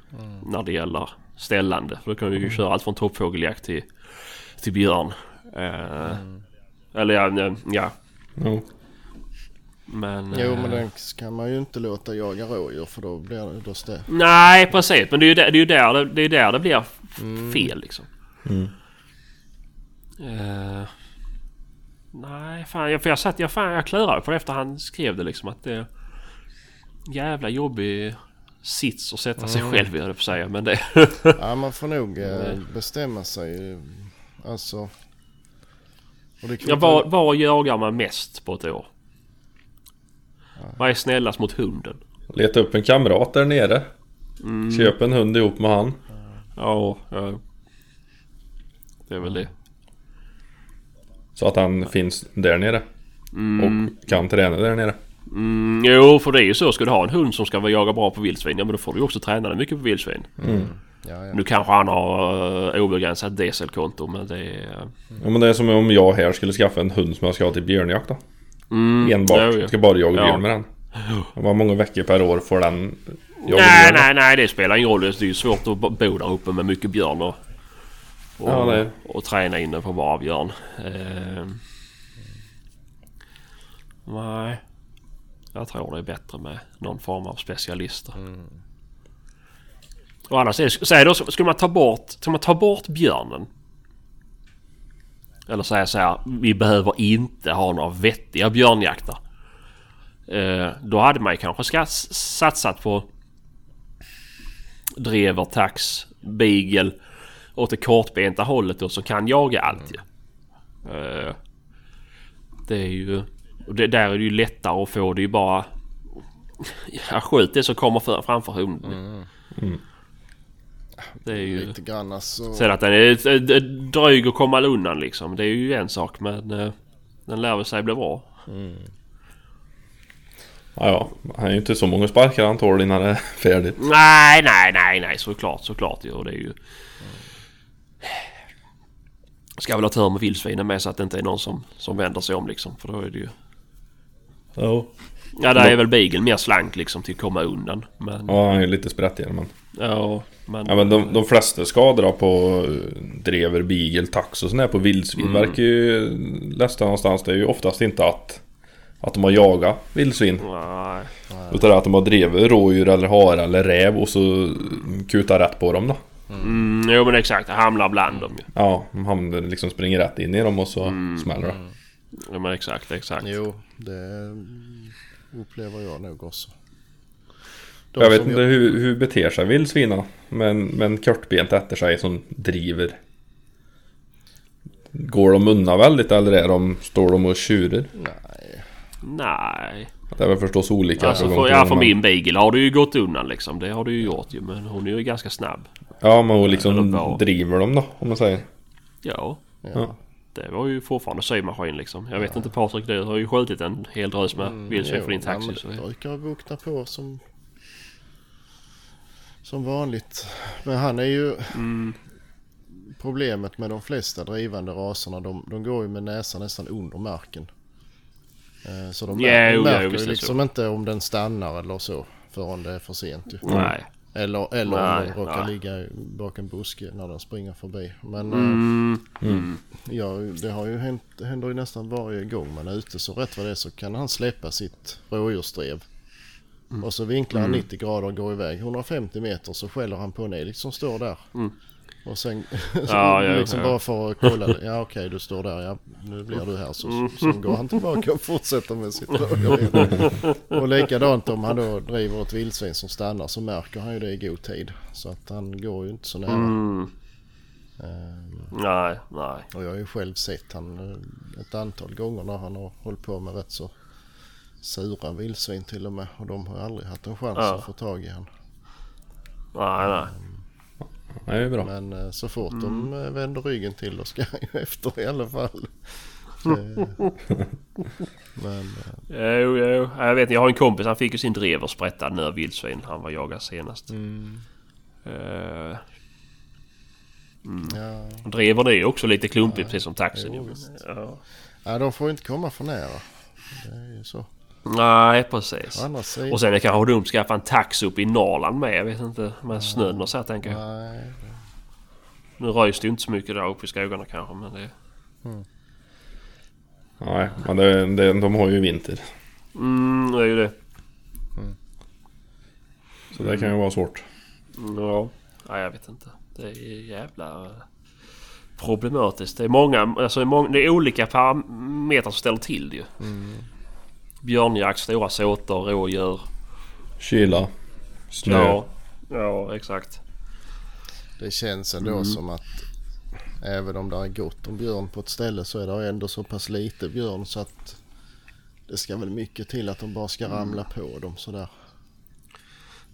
när det gäller ställande. För då kan vi ju köra allt från toppfågeljakt till, till björn. Eh, Eller ja, ja. Jo. Men... Jo eh, men den kan man ju inte låta jaga rådjur för då blir det... Då stä- Nej precis men det är ju där det, är där, det, det, är där det blir f- fel liksom. Mm. Eh, nej fan jag, för jag satt jag, fan, jag klurade på det efter han skrev det liksom att det är jävla jobbig sits att sätta sig själv i höll på att säga men det... Ja man får nog eh, bestämma sig. eh, Alltså. Ja, var, var jagar man mest på ett år? Vad är snällast mot hunden? Leta upp en kamrat där nere. Mm. Köp en hund ihop med han. Ja, ja. Det är väl det. Så att han finns där nere. Mm. Och kan träna där nere. Mm, jo, för det är ju så. Ska du ha en hund som ska vara jaga bra på vildsvin, ja men då får du ju också träna den mycket på vildsvin. Ja, ja. Nu kanske han har uh, obegränsat dieselkonto men det är... Ja men det är som om jag här skulle skaffa en hund som jag ska ha till björnjakt då. Mm, Enbart. jo. Jag ska bara jaga Ja. björn med den. Och Hur många veckor per år får den Nej, då? nej, nej det spelar ingen roll. Det är ju svårt att bo där uppe med mycket björn och... Och, Ja, och träna inne på bara björn. Eh, nej. Jag tror det är bättre med någon form av specialister. Och annars är det också, ska man ta bort, ska man ta bort björnen? Eller säga så här, vi behöver inte ha några vettiga björnjakter. Eh, då hade man ju kanske satsat på drever, tax, beagle åt det kortbenta hållet och som kan jaga allt ju. Eh, det är ju... Och det, där är det ju lättare att få. Det är ju bara... Ja, skjut det som kommer för, framför hunden. Det är ju... Lite grann alltså. Sen att den är dryg att komma undan liksom. Det är ju en sak men... eh, Den lär väl sig bli bra. Ja, ja. Han är ju inte så många sparkar han tål innan det är färdigt. Nej, nej, nej, nej. Såklart, såklart. Och det är ju... Ska väl ha tur med vildsvinen med så att det inte är någon som, som vänder sig om liksom. För då är det ju... Ja. Ja, där är väl beagle mer slank liksom till att komma undan. Men... Ja, han är lite sprättigare men. Ja, men... Ja men de, de flesta skador på drever, beagle, tax och sådär på vildsvin Mm. verkar ju lästa någonstans. Det är ju oftast inte att, att de har jagat vildsvin. Nej. Utan att de har drivit rådjur eller hare eller räv och så kutar rätt på dem då. Mm, jo men exakt, det hamnar bland dem ju. Ja, de hamnar liksom springer rätt in i dem och så Mm. smäller det. Ja men exakt, exakt. Jo, det upplever jag nog också. De Jag vet inte hur, hur beter sig vildsvina men, men kortbent efter sig som driver. Går de undan väldigt eller är de, står de och tjurer? Nej. Nej. Det är väl förstås olika. Alltså från för, ja, för men- min beagle har du ju gått undan liksom. Det har du ju gjort ju. Men hon är ju ganska snabb. Ja, men hon liksom driver dem då, om man säger. Ja. Ja. Ja. Det var ju fortfarande symaskin liksom. Jag vet inte Patrik, du har ju skjutit en hel drös med vildsvin Jo, för din ja, taxi. men Så. det brukar vakna på som som vanligt. Men han är ju Mm. problemet med de flesta drivande raserna. De, de går ju med näsan nästan under marken. Eh, Så de, Ja, mär- de märker ju liksom inte om den stannar eller så förrän det är för sent. Ju. Nej. Eller, eller Nej, om den råkar nej. ligga bak en buske när den springer förbi. Men Mm. eh, ja, det har ju hänt, det händer ju nästan varje gång man är ute. Så rätt vad det är så kan han släppa sitt rådjursdrev. Och så vinklar han 90 grader och går iväg 150 meter så skäller han på en älg som står där. Mm. Och sen Ja, ja, liksom ja. bara för att kolla. det. Ja okej du står där. Ja nu blir du här. Så, sen går han tillbaka och fortsätter med sitt rögeri. Och likadant om han då driver ett vildsvin som stannar så märker han ju det i god tid. Så att han går ju inte så nära. Mm. Ehm, Nej, nej. och jag har ju själv sett han eh, ett antal gånger när han har hållit på med rätt så sura vildsvin till och med. Och de har aldrig haft en chans Ja. att få tag i han. Nej, nej. Det är bra. Men eh, så fort Mm. de eh, vänder ryggen till då ska han ju efter i alla fall. Eh, Men Jo, jo. Jag vet jag har en kompis. Han fick ju sin drever sprättad nu av vildsvin. Han var jagad senast. mm, Uh, ja. drever det är ju också lite klumpigt precis som taxin. Jo, ja. ja, de får ju inte komma för nära. Det är ju så. Nej, precis. Och sen är det kanske dumt att skaffa en tax upp i Norrland med. Jag vet inte. Med snön och så här tänker jag. Nej, Nu röjs det ju inte så mycket där uppe i skogarna kanske. Men det... Nej, men det, det, de har ju vinter. Mm, det är ju det. Så det kan ju vara svårt. Ja. Nej, jag vet inte. Det är jävla eh, problematiskt. Det är många, alltså det är, många, det är olika parametrar som ställer till det ju. Björnjakt, stora såter, rådjur. Kyla, snö. Ja, ja exakt. det känns ändå Mm. som att även om det är gott om björn på ett ställe så är det ändå så pass lite björn så att det ska väl mycket till att de bara ska Mm. ramla på dem sådär.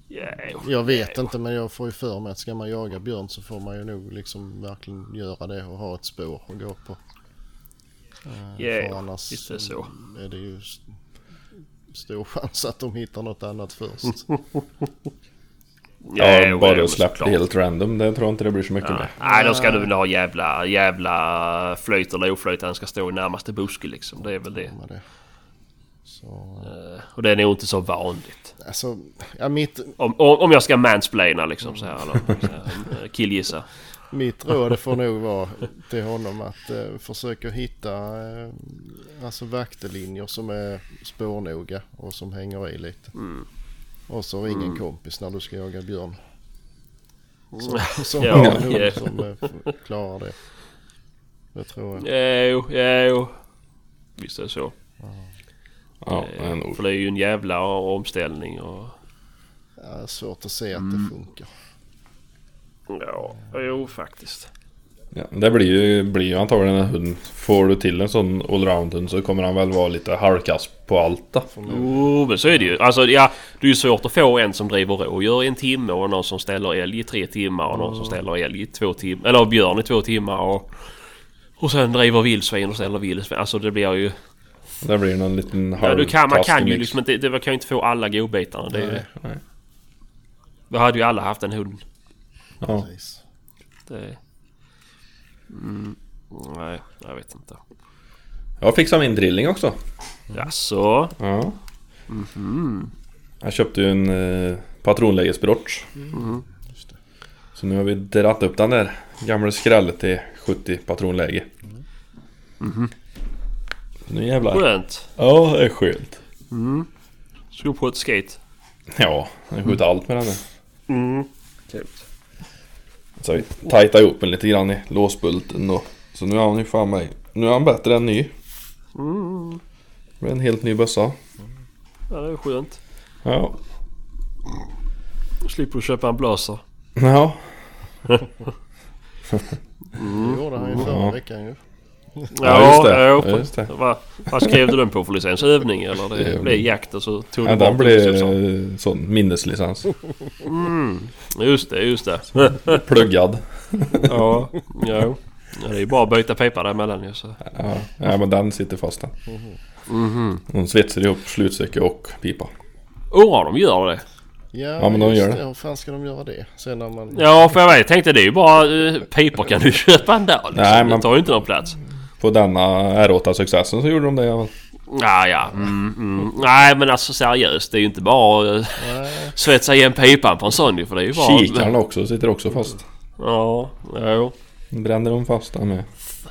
Ja, Jag vet inte men jag får ju för mig att ska man jaga björn så får man ju nog liksom verkligen göra det och ha ett spår att gå på. Eh, Ja, för annars visst är det så. är det ju stor chans att de hittar något annat först. Ja, jo, bara jo, släpp det såklart. helt random. Det tror jag inte det blir så mycket Ja. med. Nej, då ska du väl ha jävla, jävla flöjt eller oflöjt. Den ska stå i närmaste buske liksom. Det är väl det. med det. Så, Eh, Och det är nog inte så vanligt. alltså, ja, mitt, Om, om jag ska mansplaina liksom så här. Eller, så här eh, killgissa. Mitt råd får nog vara till honom att eh, försöka hitta eh, alltså vaktelinjer som är spårnoga och som hänger i lite. Och så ring en kompis när du ska jaga björn. Som, som Ja, har en hund ja. som eh, klarar det. Det tror jag. Jo, jo. Visst är det så. Ja, Eh, men, För det är ju en jävla omställning och... Ja, svårt att se att Mm. det funkar. Ja, jo faktiskt. ja, det blir ju, blir ju antagligen en hund. Får du till en sån allround-hund så kommer han väl vara lite halvkass på allt då. Jo, men så är det ju. Alltså ja, det är ju svårt att få en som driver rådjur i en timme och någon som ställer älg i tre timmar och någon som ställer älg i två timmar. Eller björn i två timmar och... Och sen driver vildsvin och ställer vildsvin. Alltså det blir ju... Det blir någon liten Ja, du kan, man kan ju liksom inte... Det, man kan ju inte få alla godbitarna. Det är ju Nej. det. Nej. Vi hade ju alla haft en hund. Ja. Precis. Det... Mm, nej, jag vet inte. Jag fixade min drilling också. Jaså? Ja. Jag köpte ju en eh, patronlägesbrotch. Just det. Så nu har vi dratt upp den där gamla skrället till 70 patronläge. Nu jävlar. Skönt. Ja, det är skönt. Ska på ett skate. Ja, jag skjuter allt med den där. Mm. Så vi tajtar ihop den lite grann i låsbulten då. Så nu är han ju fan mig. Nu är han bättre än ny. Mm. Blir en helt ny bössa. Ja, det är skönt. Ja. Slipper du köpa en blaser. Ja. Det gjorde han ju förra veckan ju. Ja, just det. Ja, just det. Vad, vad skrev du den på för licens? Övning eller? Det blev jakt och så tog ja du den det, blir eh, sån minneslicens. Just det, just det. Pluggad. ja, ja. Ja, det är ju bara att byta pipa däremellan ju så. Ja, ja men den sitter fast den. Mhm. Hon svetsar ihop slutstycke och pipa. Undrar om de gör det? Ja, Ja, men de gör det. Hur fan ska de göra det? Sen när man... Ja, för jag vet, tänkte det är ju bara uh, pipor kan du köpa ändå liksom. Nej, Det men- tar ju inte någon plats. På denna R8 successen så gjorde de det. Ja. Ja, ja. Mm, mm. Nej, men alltså seriöst. Det är ju inte bara att Nej, svetsa igen pipan på en ju. För det är ju bara... Kikaren också sitter också fast. Ja, jo. Bränner de fast den med.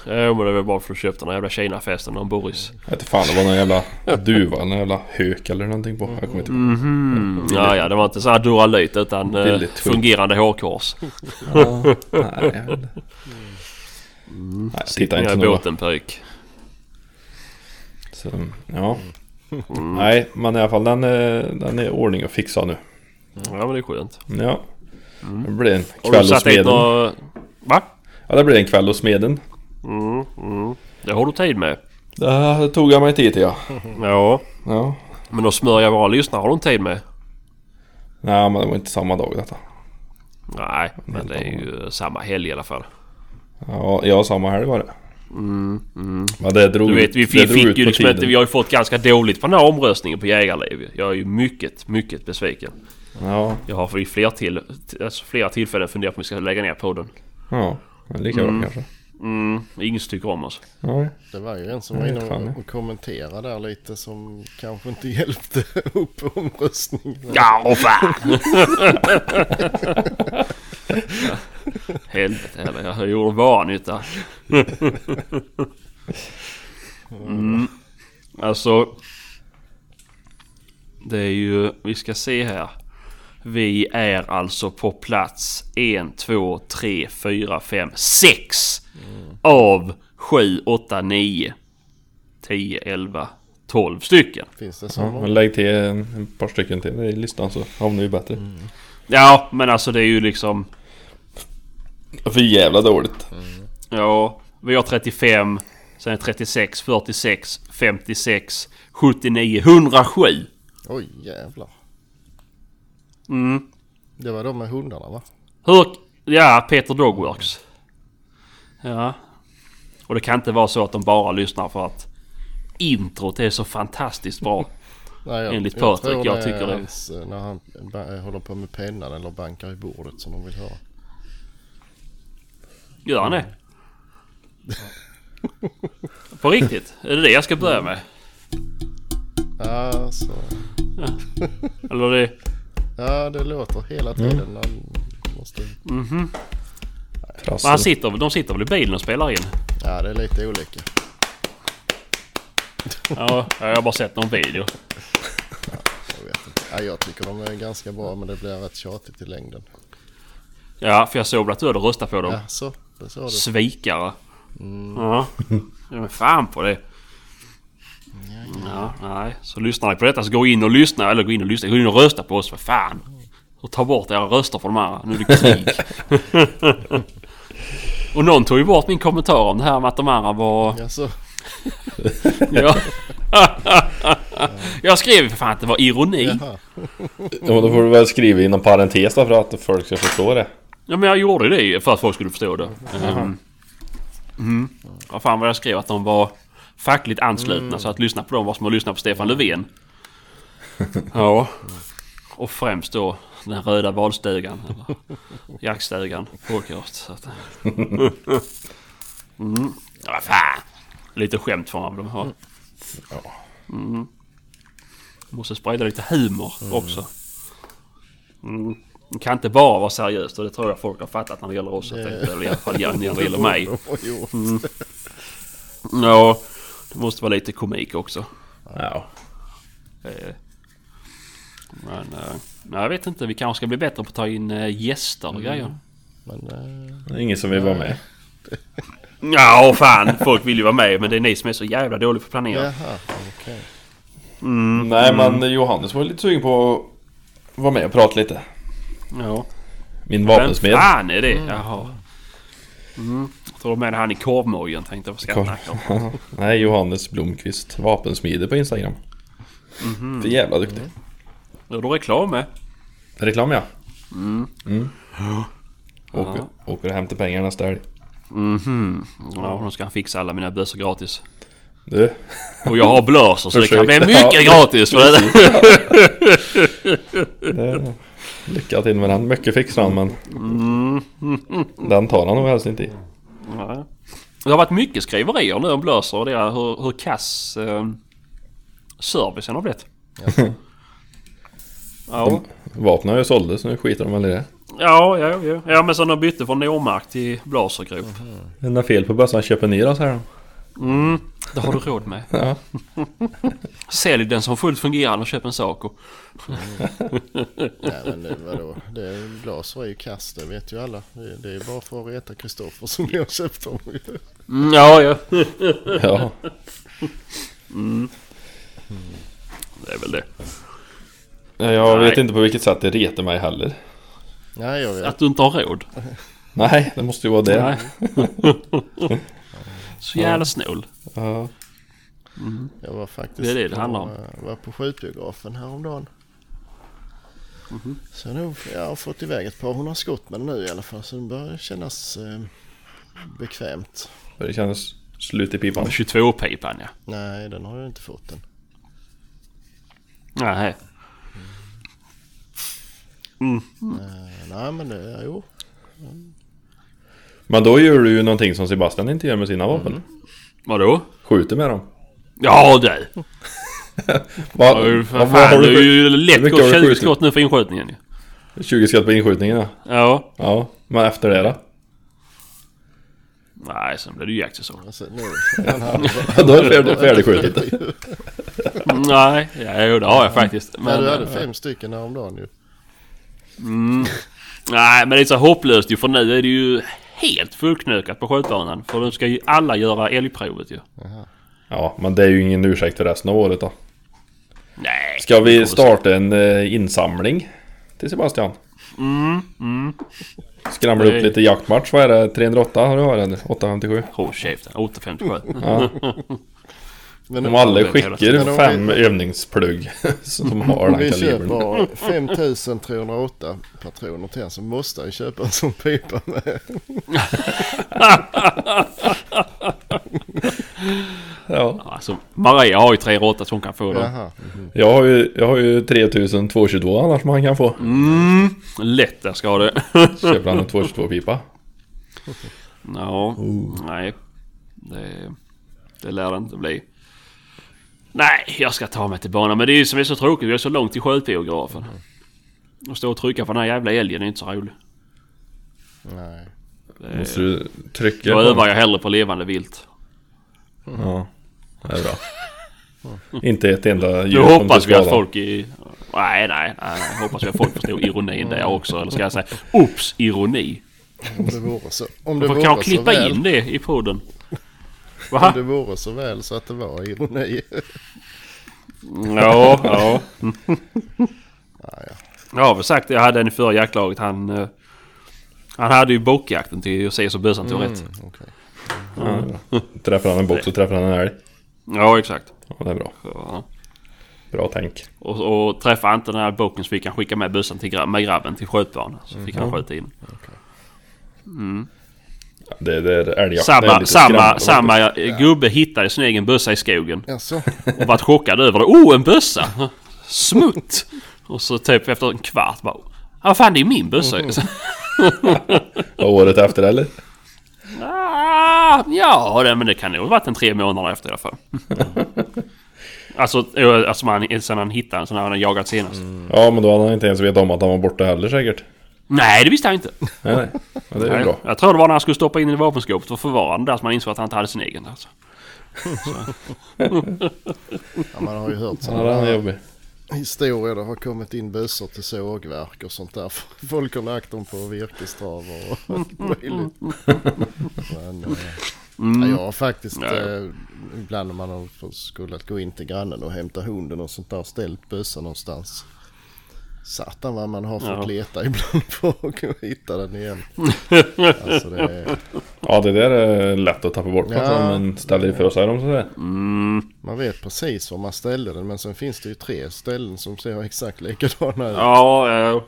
Ja men det var bara för att köpte den här jävla Kina-festen om Boris. Jag vet inte fan, det var någon jävla duva, någon jävla hök eller någonting på. Jag kommer inte ihåg. Mhm. Ja ja, det var inte så här Duralyt utan eh, fungerande hårkors. Ja, nej, inte. Nej, jag tittar inte i båten pöjk. Så, ja. Nej, men i alla fall den är, den är ordning och fixa nu. Ja men det är skönt. Ja. Det blir en Har kväll du hos satt dit smeden. några... Va? Ja, det blir en kväll hos smeden. Mm, mm. Det har du tid med. Det tog jag mig tid till ja. Ja. Ja. Men att smörja våra lyssnare har du inte tid med. Nej, men det var inte samma dag detta. Nej, men det är ju samma helg i alla fall. Ja, ja samma helg var det. Mm, mm. Men det drog Du vet, vi det fick, drog fick ut ju liksom tiden. inte... Vi har ju fått ganska dåligt på den här omröstningen på Jägarliv. Jag är ju mycket, mycket besviken. Ja, Jag har vid fler, till, alltså flera tillfällen funderat på om vi ska lägga ner podden. ja. Lika bra kanske. Mm, ingen som tycker om oss. Nej. Det var ju en som var inne och, och kommenterade där lite som kanske inte hjälpte upp omröstningen. Ja, åh fan! Helvete heller, jag gjorde bara nytta. Mm. Alltså... Det är ju, vi ska se här. Vi är alltså på plats 1, 2, 3, 4, 5, 6 av 7, 8, 9, 10, 11, 12 stycken. Finns det så Ja, men lägg till en, en par stycken till i listan så hamnar vi bättre. Ja, men alltså det är ju liksom... För jävla dåligt. Ja, vi har 35, sen är 36, 46, 56, 79, 107. Oj jävlar. Mm. Det var de med hundarna va? Hur... Ja, Peter Dogworks. Ja. Och det kan inte vara så att de bara lyssnar för att introt är så fantastiskt bra. Nej, jag, Enligt Patrik, tror jag det tycker det. hans, eh, när han ba- håller på med pennan eller bankar i bordet som de vill höra. Gör han det? På riktigt? Är det det jag ska börja med? Ja, så. Eller det... ja det låter hela tiden. när Han måste, Mhm. Men Trassel. han sitter, de sitter väl i bilen och spelar in? ja, det är lite olika. Ja, jag har bara sett någon video. Jag vet inte. Ja, jag tycker de är ganska bra men det blir rätt tjatigt i längden. Ja, för jag såg att du hade röstat på dem. Ja, så. Det sa du. Svikare. Ja. Ja men fan på det. Ja, nej. Så lyssnar ni på detta så gå in och lyssna. Eller gå in och lyssna. Gå in och rösta på oss för fan. Och ta bort era röster från de här. Nu är det krig. och någon tog ju bort min kommentar om det här med att de andra var... Ja, så. Ja. jag skrev för fan att det var ironi. Ja, då får du väl skriva inom parentes då för att folk ska förstå det. Ja men jag gjorde det för att folk skulle förstå det. Mm. Mm. Vad fan var jag skrev? Att de var fackligt anslutna. Så att lyssna på dem var som att lyssna på Stefan Löfven. ja. Och främst då den röda valstugan. Jaktstugan. Så att... mm. Ja fan. Lite skämt får man väl ha. Mm. Måste sprida lite humor också. Mm. Det kan inte bara vara seriöst och det tror jag folk har fattat när det gäller oss. Eller i alla fall när det gäller mig. Gjort. Ja, det måste vara lite komik också. Ja. Eh, Men eh, nej, jag vet inte, vi kanske ska bli bättre på att ta in eh, gäster och grejer. Men eh, Det är ingen som vill vara med. Ja, fan! Folk vill ju vara med men det är ni som är så jävla dåliga på att planera. jaha, okej. Mm, Nej men Johannes var lite sugen på att vara med och prata lite. Ja. Min Vem vapensmed. fan är det? Jaha. Mm. Jag tror du menade han i korvmojen tänkte jag. Vad ska jag? Nej, Johannes Blomqvist. Vapensmide på Instagram. Mhm. För jävla duktig. Gör du reklam med? Reklam ja. Mm. Mm. Åker, åker och hämtar pengar nästa helg. Mhm. Ja, då ska han fixa alla mina bössor gratis. Du. Och jag har blösor så det kan bli mycket Ja, gratis för det. det lycka till med den. Mycket fixar han men Mm. den tar han nog helst inte i. Nej. Det har varit mycket skriverier nu om blösor och det är hur, hur kass eh, servicen har blivit. Jaså? Ja. Vapnen ju såldes så nu skiter de väl i det. Ja, ja, ja. Ja men sen de bytte från Normark till Blasergrop. Är det något fel på bössan? Köp en ny då säger de. Mm, det har du råd med. Ja. Sälj den som fullt fungerande och köp en Saco. Nej men det, vadå? Det är, Blaser är ju kast, det vet ju alla. Det, det är bara för att reta Kristoffer som vi har köpt dem. Mm, ja, ja. ja. Det är väl det. Jag Nej. vet inte på vilket sätt det retar mig heller. Nej jag vet. Att du inte har råd. Nej, det måste ju vara det. Nej. Så jävla snål. Ja. Jag var faktiskt Det är det det handlar om. på, eh, var på skjutbiografen häromdagen. Mhm. Så nu, jag har fått iväg ett par hundra skott med den nu i alla fall. Så det börjar kännas eh, bekvämt. Det känns slut i pipan. 22-pipan ja. Nej den har jag inte fått än. Nej. Eh, nej men det, jo. Men då gör du ju någonting som Sebastian inte gör med sina vapen. Mm. Vadå? Skjuter med dem. Ja det! Va, Ja, va, för vad fan, har det är du ju lätt gått har du 20 skjutit? skott nu för inskjutningen ju. för 20 skott på inskjutningen ja. Ja. Ja, men efter det då? Nej, sen blir det ju jaktsäsong. Alltså, Då är det färdig, färdigskjutet. Mm, Nej, ja, jo, det har jag faktiskt. men, Men, du hade fem stycken häromdagen ju. nej, men det är så hopplöst ju för nu är det ju helt fullknökat på skjutbanan. För nu ska ju alla göra älgprovet ju. Ja, men det är ju ingen ursäkt för resten av året då. Nej. Ska vi starta en eh, insamling till Sebastian? Mm, mm. Skramla upp lite jaktmatch. Vad är det? 308 har du har eller? 857? Håll käften. 857. Ja. Men Om alla är hela skickar Men om fem vi- övningsplugg som har Om den vi kalibern. köper 5308 patroner till en så måste han köpa en sån pipa med. Ja. Alltså, Maria har ju 308 så hon kan få. Jaha. Jag har ju, jag har ju 3222 annars man kan få. Mm, lätt där ska det. Köper han en 222 pipa. Ja, nej. Det, det lär det inte bli. Nej, jag ska ta mig till banan. Men det är ju som är så tråkigt. Vi är så långt till skjutbiografen. Att stå och trycka på den här jävla älgen är inte så roligt. Nej. Det, Måste du trycka då på övar jag hellre på levande vilt. Ja, det är bra. Inte ett enda Nu djur som hoppas vi att folk i... Nej, nej, nej. Hoppas vi att folk förstår ironin där också. Eller ska jag säga Oops, ironi. Om det vore så. Om det vore kan jag så klippa väl. in det i podden? Om Va? det vore så väl så att det var ironi. Ja, ja. Ja, ja. Jag har väl sagt. Jag hade en i förra jaktlaget. Han... eh, Han hade ju bockjakten till att se så bössan tog rätt. Mm, okej. Ja. Träffar han en bock så träffar han en älg. Ja, exakt. Ja, det är bra. Ja. Bra tänk. Och, och träffade han inte den här bocken så fick han skicka med bössan till med grabben till skjutbanan. Så fick han skjuta in. Det, det är älgjakt. det är Samma, lite samma, samma eh, gubbe hittade sin egen bössa i skogen. Jaså? Och vart chockad över det. Oh, en bössa! Smutt! Och så typ efter en kvart bara... Ja, fan det är min bössa ju. Och året efter eller? Ah, ja, det, men det kan nog ha varit en tre månader efter i alla fall. alltså, eh, alltså man, sen han hittade den, sen han hade jagat senast. Ja, men då hade han inte ens vetat om att han var borta heller säkert. Nej, det visste han inte. Nej, nej. Ja, det är Nej, bra. Jag tror det var när han skulle stoppa in i vapenskåpet och förvara den där som man insåg att han inte hade sin egen. Alltså. Ja, man har ju hört Ja, sådana jobbig. historier. Det har kommit in bössor till sågverk och sånt där. Folk har lagt dem på virkestravar och allt möjligt. Men, eh, ja, jag har faktiskt Ja, ja. eh, ibland när man har fått- skulle gå in till grannen och hämta hunden och sånt där ställt bössan någonstans. Satan vad man har fått Ja. leta ibland för att hitta den igen. Alltså det är, Ja, det där är lätt att tappa bort. Ja. Alltså, man ställer ifrån sig dem så där. Mm, man vet precis var man ställde den men sen finns det ju tre ställen som ser exakt likadana ut. ja, ja.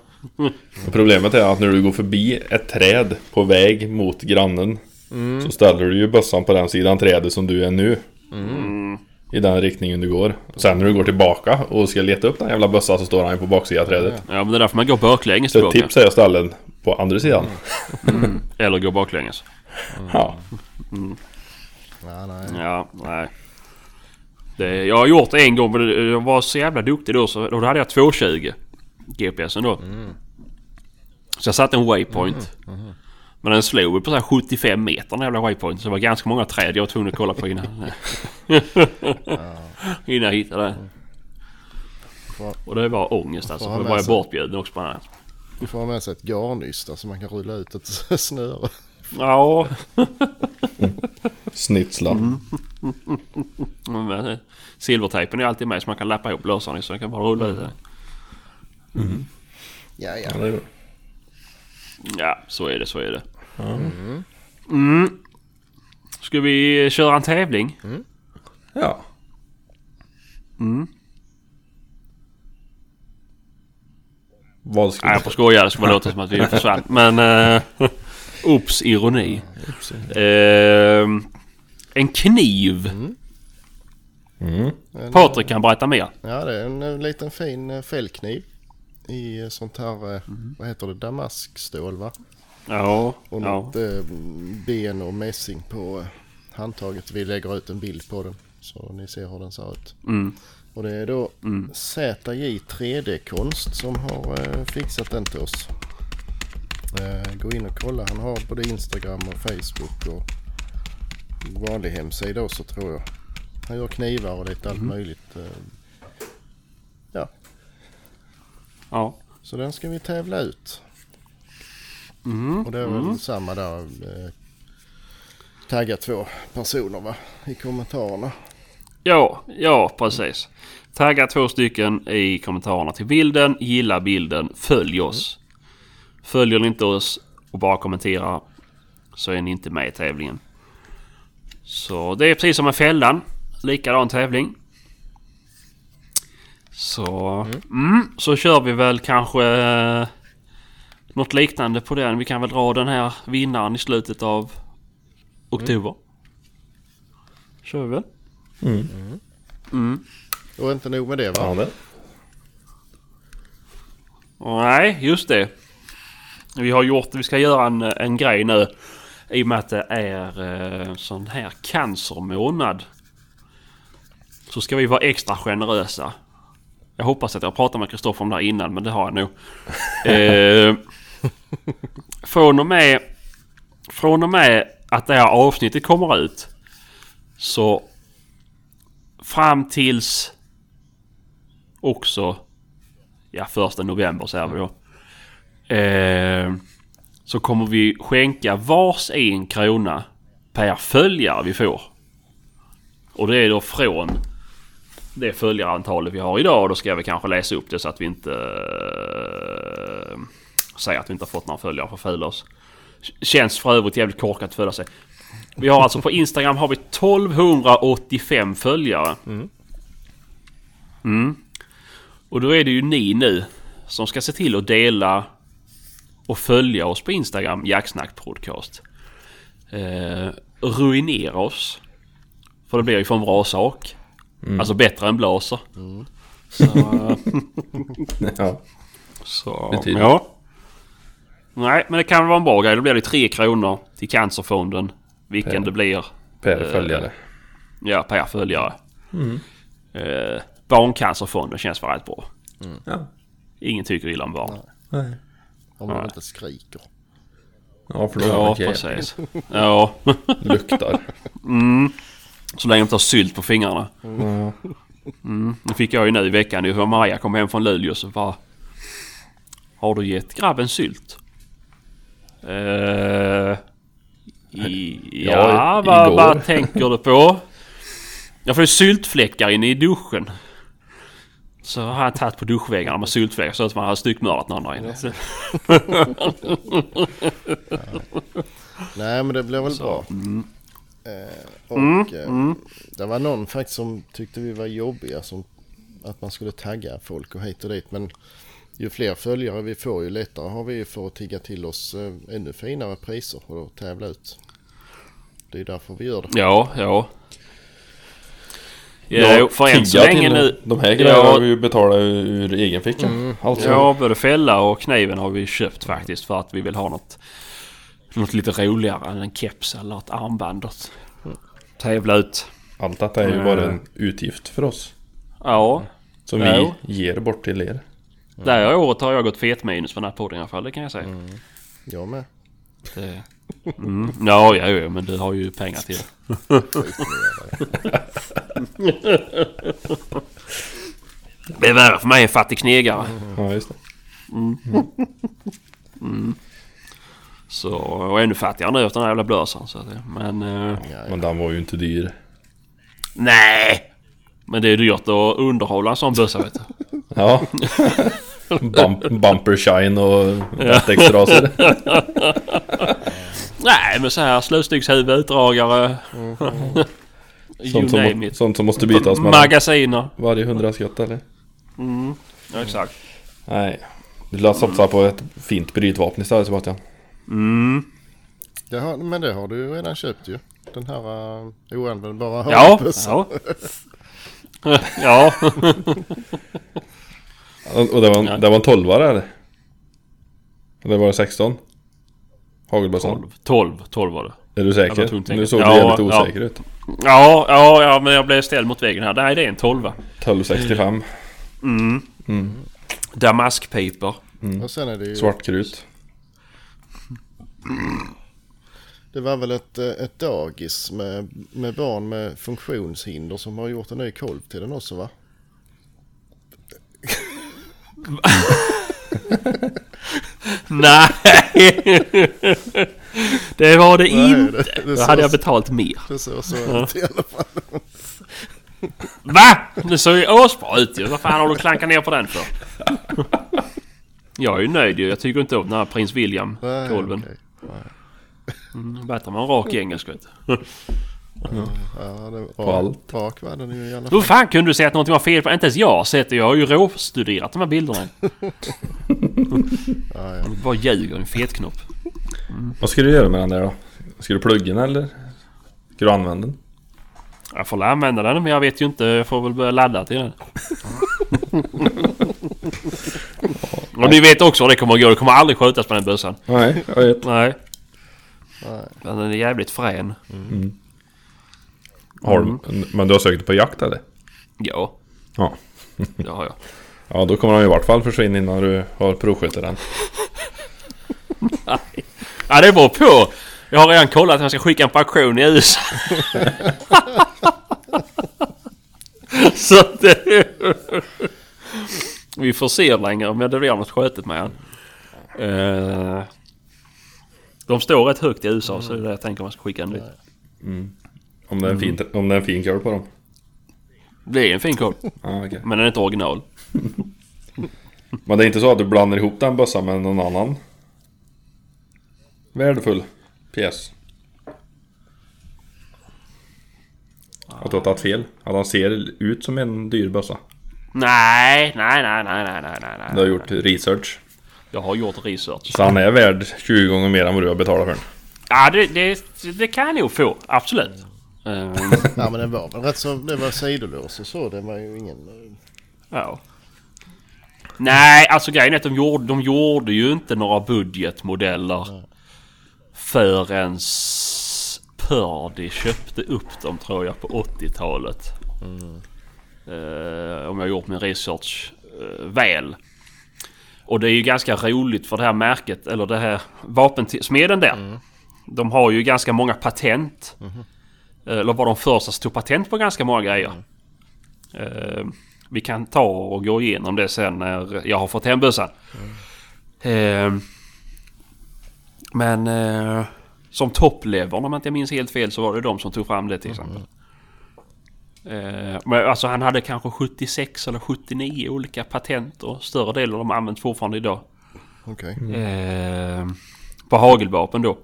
Problemet är att när du går förbi ett träd på väg mot grannen Mm. så ställer du ju bössan på den sidan trädet som du är nu. Mm. I den riktningen du går. Sen när du går tillbaka och ska leta upp den jävla bössan så står han ju på baksidan trädet. ja, men det är därför man går baklänges Så ett tillbaka. tips är att ställa den på andra sidan. Eller går baklänges. Ja. Ja, nej. Ja, nej. Det, jag har gjort det en gång men det- jag var så jävla duktig då så då hade jag 220 GPSen då. Så jag satte en waypoint. Men den slog ju på så här 75 meter den jävla waypoint. Så det var ganska många träd jag var tvungen att kolla på innan. innan jag hittade den. Och det var ångest alltså. Med var jag bortbjuden också på den. Du får ha med sig ett garnnystar så man kan rulla ut ett snöre. Ja, Snitslar. eh, silvertejpen är alltid med så man kan lappa ihop lösaren så jag kan bara rulla ut det. Ja, ja. Ja, det är bra. Ja, så är det, så är det. Mm. Ska vi köra en tävling? Ja. Vad ska Nej, jag får skoja. Det ska bara låta som att vi försvann. Men... Uh, ups, ironi. Eh, en kniv. Mm. En, Patrik kan berätta mer. Ja, det är en, eh, liten fin eh, fällkniv. I sånt här, eh, vad heter det, damaskstål va? Ja, Och ja. något eh, ben och mässing på eh, handtaget. Vi lägger ut en bild på den så ni ser hur den ser ut. Mm. Och det är då ZJ 3D-konst som har fixat den till oss. Gå in och kolla. Han har både Instagram och Facebook och vanlig hemsida också tror jag. Han gör knivar och lite allt möjligt. Eh, ja, ja. så den ska vi tävla ut. Mm. Och det är väl samma där. Eh, tagga två personer va? I kommentarerna. Ja, ja precis. Tagga två stycken i kommentarerna till bilden. Gilla bilden. Följ oss. Följer ni inte oss och bara kommenterar så är ni inte med i tävlingen. Så det är precis som med fällan. Likadan tävling. Så, mm, så kör vi väl kanske eh, något liknande på den. Vi kan väl dra den här vinnaren i slutet av oktober. Kör vi väl? Och inte nog med det va? Ja, det. Nej, just det. Vi har gjort, vi ska göra en, en grej nu. I och med att det är eh, sån här cancermånad. Så ska vi vara extra generösa. Jag hoppas att jag pratat med Kristoffer om det här innan men det har jag nog. eh, från, och med, från och med att det här avsnittet kommer ut. Så fram tills också ja, första november säger vi då. Eh, så kommer vi skänka vars en krona per följare vi får. Och det är då från det följarantalet vi har idag. Då ska vi kanske läsa upp det så att vi inte eh, säger att vi inte har fått några följare för fula oss. Känns för övrigt jävligt korkat att följa sig. Vi har alltså på Instagram har vi 1285 följare. Mm. Och då är det ju ni nu som ska se till att dela och följa oss på Instagram, Jacksnack Podcast. Eh, ruinera oss. För det blir ju för en bra sak. Alltså bättre än blaser. Så, Ja. så, Betyder. ja. Nej, men det kan väl vara en bra grej. Då blir det 3 kronor till Cancerfonden. Vilken Per. det blir. Per Eh, följare. Ja, per följare. Eh, barncancerfonden känns väl rätt bra. Ja. Ingen tycker illa om barn. Nej. Om de inte skriker. Ja, för då Ja, precis. Ja, luktar. Så länge de tar sylt på fingrarna. Ja. Mm. Det fick jag ju nu i veckan. Det var Maja kom hem från Luleå så bara... Har du gett grabben sylt? I, ja, Ja, vad, vad tänker du på? Jag får ju syltfläckar inne i duschen. Så har jag tagit på duschväggarna med syltfläckar så att man har styckmördat någon där inne. Så- Nej men det blir väl bra. mm. Eh, och eh, det var någon faktiskt som tyckte vi var jobbiga som att man skulle tagga folk och hit och dit. Men ju fler följare vi får ju lättare har vi för att tigga till oss eh, ännu finare priser och då tävla ut. Det är därför vi gör det. Ja, ja. Ja, för än så länge nu... De här grejerna Ja. har vi ju betalat ur egen ficka. Alltså. Ja, både fälla och kniven har vi köpt faktiskt för att vi vill ha något, något lite roligare än en keps eller ett armband att tävla ut. Allt detta är ju bara en utgift för oss. Ja, Som Ja. vi ger bort till er. Det här året har jag gått fet minus för den här podden i alla fall, det kan jag säga. Jag med. Det... Mm. Ja, ja, ja, men du har ju pengar till det. Det är värre för mig än fattig knegare. Ja, just det. Så, och ännu fattigare nu efter den här jävla blösan. Så att, men... Eh, Men den var ju inte dyr. nej! Men det är dyrt att underhålla en sån bössa vet du. Ja. Bump, bumper shine och vätextraser. Nej, men så här slutstyckshuvud, utdragare. you Sånt som, sånt som måste bytas mellan Magasiner. varje hundra skott eller? Mm. Ja, exakt. Nej. Du lär satsa på ett fint brytvapen istället Sebastian. Mm. Det har, men det har du ju redan köpt ju. Den här uh, oanvändbara Ja, bössan. ja. ja. Och och det var, Ja. en- det var en 12 eller? Eller var det 16? Hagelbössan? 12, 12, 12 var det. Är du säker? Nu såg du Ja, jävligt ja. osäker ut. Ja, ja, ja, men jag blev ställd mot väggen här. Nej, det är en 12. 1265. Mm. Damaskpiper. Och sen är det ju... Svartkrut. Det var väl ett, eh, ett dagis med, med barn med funktionshinder som har gjort en ny kolv till den också va? Nej! det var det Nej, inte. det- det Då hade jag betalt mer. Det såg så ut i alla fall. Va? Det såg ju asbra ut ju. Vad fan har du klankat ner på den för? Jag är ju nöjd ju. Jag tycker inte om den här prins Nej, William-kolven. Mm, Bättre med en rak engelsk vet du. Ja, det var, På allt. Rak var den ju i alla fall. Hur fan kunde du säga att någonting var fel på Inte ens jag har sett det. Jag har ju råstuderat de här bilderna. Ja, ja. Bara ljuger. En fet knopp. Vad ska du göra med den där då? Ska du plugga den eller? Ska du använda den? Jag får väl använda den men jag vet ju inte. Jag får väl börja ladda till den. Och ni vet också hur det kommer att gå. Det kommer aldrig skjutas på den bössan. Nej, jag vet. Nej. Nej. Men den är jävligt frän. Har du, men du har sökt på jakt eller? Ja, Ja. det har jag. Ja, då kommer de i vart fall försvinna innan du har provskjutit den. Ja, det beror på. Jag har redan kollat att jag ska skicka en på auktion i USA. Så det... Vi får se längre om det blir något skötet med han. Eh, De står rätt högt i USA så det är det jag tänker om jag ska skicka en dit. Om det är en fin, om det är en fin kurv på dem. Det är en fin koll. Ja, okej. Men den är inte original. Men det är inte så att du blandar ihop den bössan med någon annan värdefull pjäs? Att du har tagit fel? Att han ser ut som en dyr bössa? Nej, nej, nej, nej, nej, nej, nej, nej. Du har gjort research. Jag har gjort research. Så han är värd 20 gånger mer än vad du har betalat för den. Ja, det, det, det kan jag nog få. Absolut. Eh, Ja men den var väl rätt så, det var sidolås och så. Det var ju ingen... Ja. Nej, alltså grejen är att de gjorde, de gjorde ju inte några budgetmodeller förrän s- Purdy köpte upp dem tror jag på 80-talet. Eh, om jag gjort min research eh, väl. Och det är ju ganska roligt för det här märket, eller det här vapensmeden där. De har ju ganska många patent. Eller var de första som tog patent på ganska många grejer. Eh, vi kan ta och gå igenom det sen när jag har fått hem bössan. Eh, men eh, som topplevern om jag inte minns helt fel så var det de som tog fram det till exempel. Eh, men alltså han hade kanske 76 eller 79 olika patent och större delen av dem används fortfarande idag. Okej. Eh, på hagelvapen då.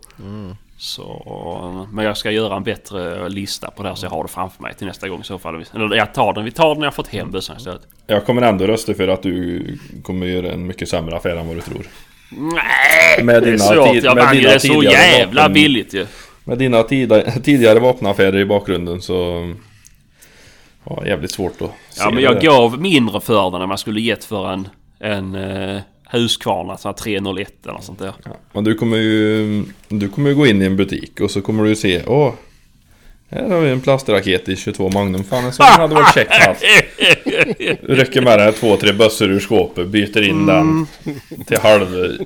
Så, men jag ska göra en bättre lista på det här så jag har det framför mig till nästa gång i så fall. Eller jag tar den, vi tar den när jag fått hem bössan istället. Jag kommer ändå rösta för att du kommer göra en mycket sämre affär än vad du tror. Nej! Med det är dina svårt. Jag med vann ju dina det så jävla vapen. billigt ju. Med dina tida, tidigare vapenaffärer i bakgrunden så... Ja, jävligt svårt att se Ja men det jag där. gav mindre för den än man skulle gett för en, en uh, Husqvarna sån här 301 eller sånt där. Ja, Men du kommer ju... Du kommer ju gå in i en butik och så kommer du se... Åh! Här har vi en plastraket i 22 Magnum. Fan en sån hade varit käckt allt. Rycker med dig två, tre bössor ur skåpet, byter in den till halv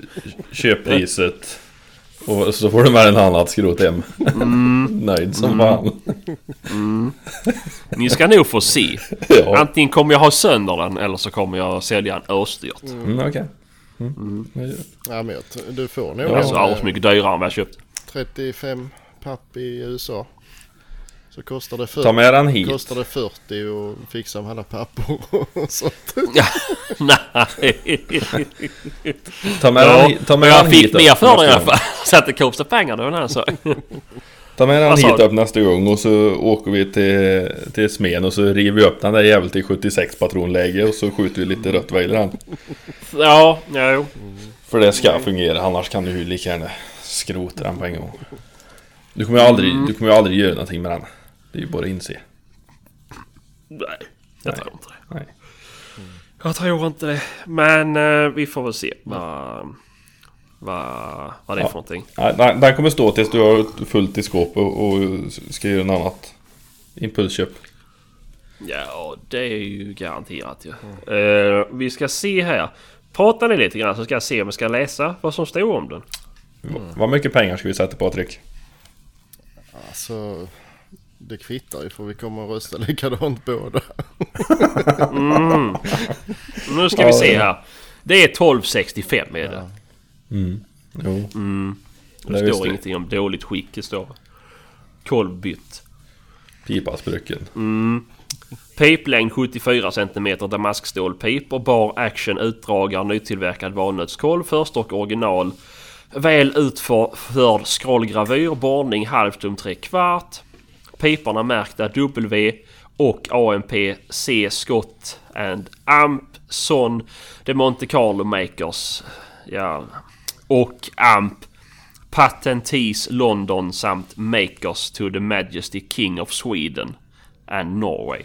köppriset. Och så får du med en annat skrot hem. Nöjd som fan. Ni ska nog få se. Ja, Antingen kommer jag ha sönder den eller så kommer jag sälja en örstyrt. mm, okej. Mm. Ja men jag t- du får nog Ja, Alltså mycket dyrare än vad jag köpte. 35 papp i USA. Så kostar det 40, Ta med den hit. kostar det 40 och fixa med alla papper och sånt. Nej. Ta med Ja, den hit. Ta med jag den fick hit mer för det i alla fall. Så att det kostar pengar det var sak. Ta med den hit upp nästa gång och så åker vi till, till Smen och så river vi upp den där jäveln till 76 patronläge och så skjuter vi lite rött i den. Ja, ja, jo. För det ska fungera, annars kan du ju lika gärna skrota den på en gång. Du kommer ju aldrig, du kommer ju aldrig göra någonting med den. Det är ju bara att inse. Nej, jag tror inte det. Nej. Jag tror inte det. Men eh, vi får väl se vad, vad, vad det är Ja. för någonting. Nej, den, den kommer stå tills du har fullt i skåpet och, och ska göra något annat. Impulsköp. Ja, det är ju garanterat ju. Eh, vi ska se här. Prata ni lite grann så ska jag se om jag ska läsa vad som står om den. Vad mycket pengar ska vi sätta Patrik? Alltså det kvittar ju för vi kommer att rösta likadant båda. Nu ska vi se här. Det är 1265 är det. Jo. Det Det visste står ingenting om dåligt skick. Det står kolvbytt. Pipa sprucken. Piplängd 74 cm damaskstålpip och bar action utdragar nytillverkad valnötskolv. Förstock original. Väl utförd scrollgravyr. Borrning halvtum 3 kvart. Piporna märkta W och AMP C Scott and Amp Son de Monte Carlo Makers. Ja. Och Amp Patentees London samt Makers to the Majesty King of Sweden and Norway.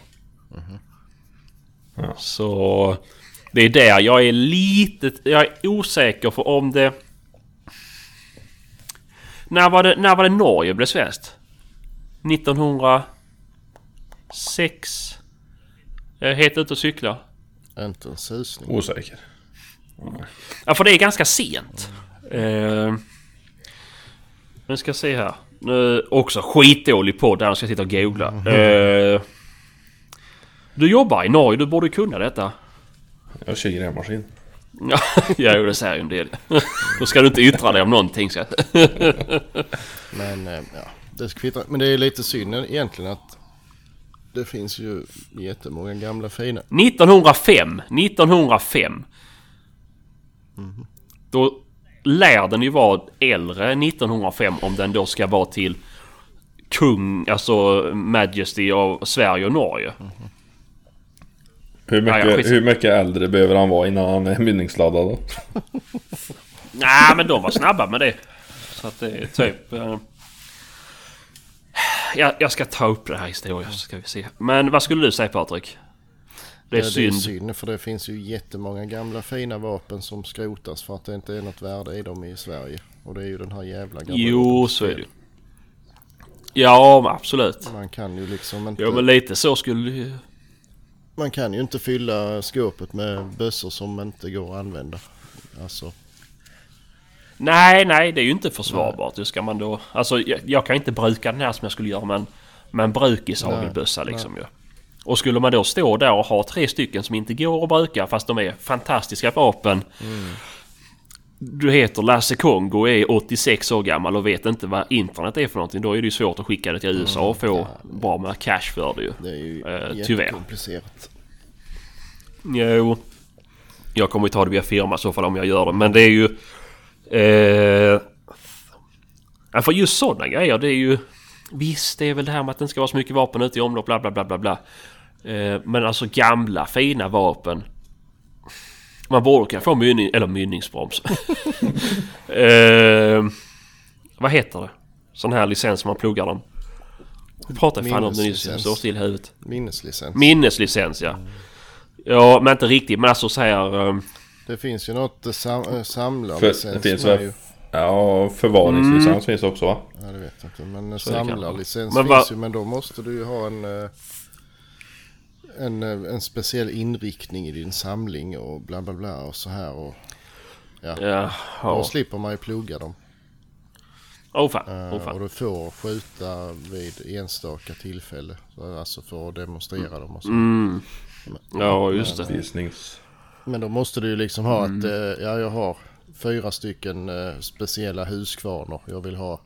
Så det är där jag är lite... Jag är osäker för om det... När var det, när var det Norge blev svenskt? 1906? Jag är helt ute och cyklar. Inte en susning. Osäker. Ja, för det är ganska sent. Eh, nu ska jag se här. Nu, också skitdålig podd där jag ska sitta och googla. Eh, du jobbar i Norge, du borde kunna detta. Jag kör grävmaskin. Ja, ja, jo, det säger ju en del. Då ska du inte yttra dig om någonting. Så. Men eh, ja, det kvittar. Men det är lite synd egentligen att det finns ju jättemånga gamla fina. 1905. 1905. Då lär den ju vara äldre än 1905 om den då ska vara till kung, alltså Majesty av Sverige och Norge. Hur Ja, ja, mycket, skit. hur mycket äldre behöver han vara innan han är mynningsladdad då? Nej, men de var snabba med det. Så att det är typ... Jag, jag ska ta upp det här historien så ska vi se. Men vad skulle du säga Patrik? Det är Ja, Det är synd. synd för det finns ju jättemånga gamla fina vapen som skrotas för att det inte är något värde i dem i Sverige. Och det är ju den här jävla garderoben. Jo, så är det ju. Ja, absolut. Man kan ju liksom inte... Ja, men lite så skulle ju... Man kan ju inte fylla skåpet med bössor som inte går att använda. Alltså, Nej, nej, det är ju inte försvarbart. Det ska man då... Alltså, jag, jag kan inte bruka den här som jag skulle göra med en, med en brukishagelbössa liksom ju. Och skulle man då stå där och ha tre stycken som inte går att bruka fast de är fantastiska vapen. Du heter Lasse Kongo och är 86 år gammal och vet inte vad internet är för någonting. Då är det ju svårt att skicka det till USA och få bra med cash för det ju. det är ju Eh, tyvärr. Jo. Jag kommer ju ta det via firma i så fall om jag gör det. Men det är ju... Eh, för just sådana grejer det är ju... Visst det är väl det här med att det inte ska vara så mycket vapen ute i omlopp bla bla bla bla bla. Eh, men alltså gamla fina vapen. Man borde kunna få mynning, eller mynningsbroms. eh, vad heter det? Sån här licens man pluggar dem. Jag pratade fan om det nyss. Minneslicens. Står still i huvudet. Minneslicens. Minneslicens ja. Ja men inte riktigt men alltså ehm, det finns ju något eh, sam, För, samlarlicens det finns med väl... ju. Ja, förvaringslicens finns det också va? Ja, det vet jag inte. Men samlarlicens Men finns va- ju. Men då måste du ju ha en, eh, en, eh, en speciell inriktning i din samling och bla bla bla och så här. Och Ja. då ja. slipper man ju plugga dem. Åh fan. Eh, Åh fan. och du får skjuta vid enstaka tillfälle. Så Alltså för att demonstrera dem och så. Mm. Ja, just det. Visnings... Men då måste du ju liksom ha Mm. att eh, ja, jag har fyra stycken eh, speciella huskvarnor. Jag vill ha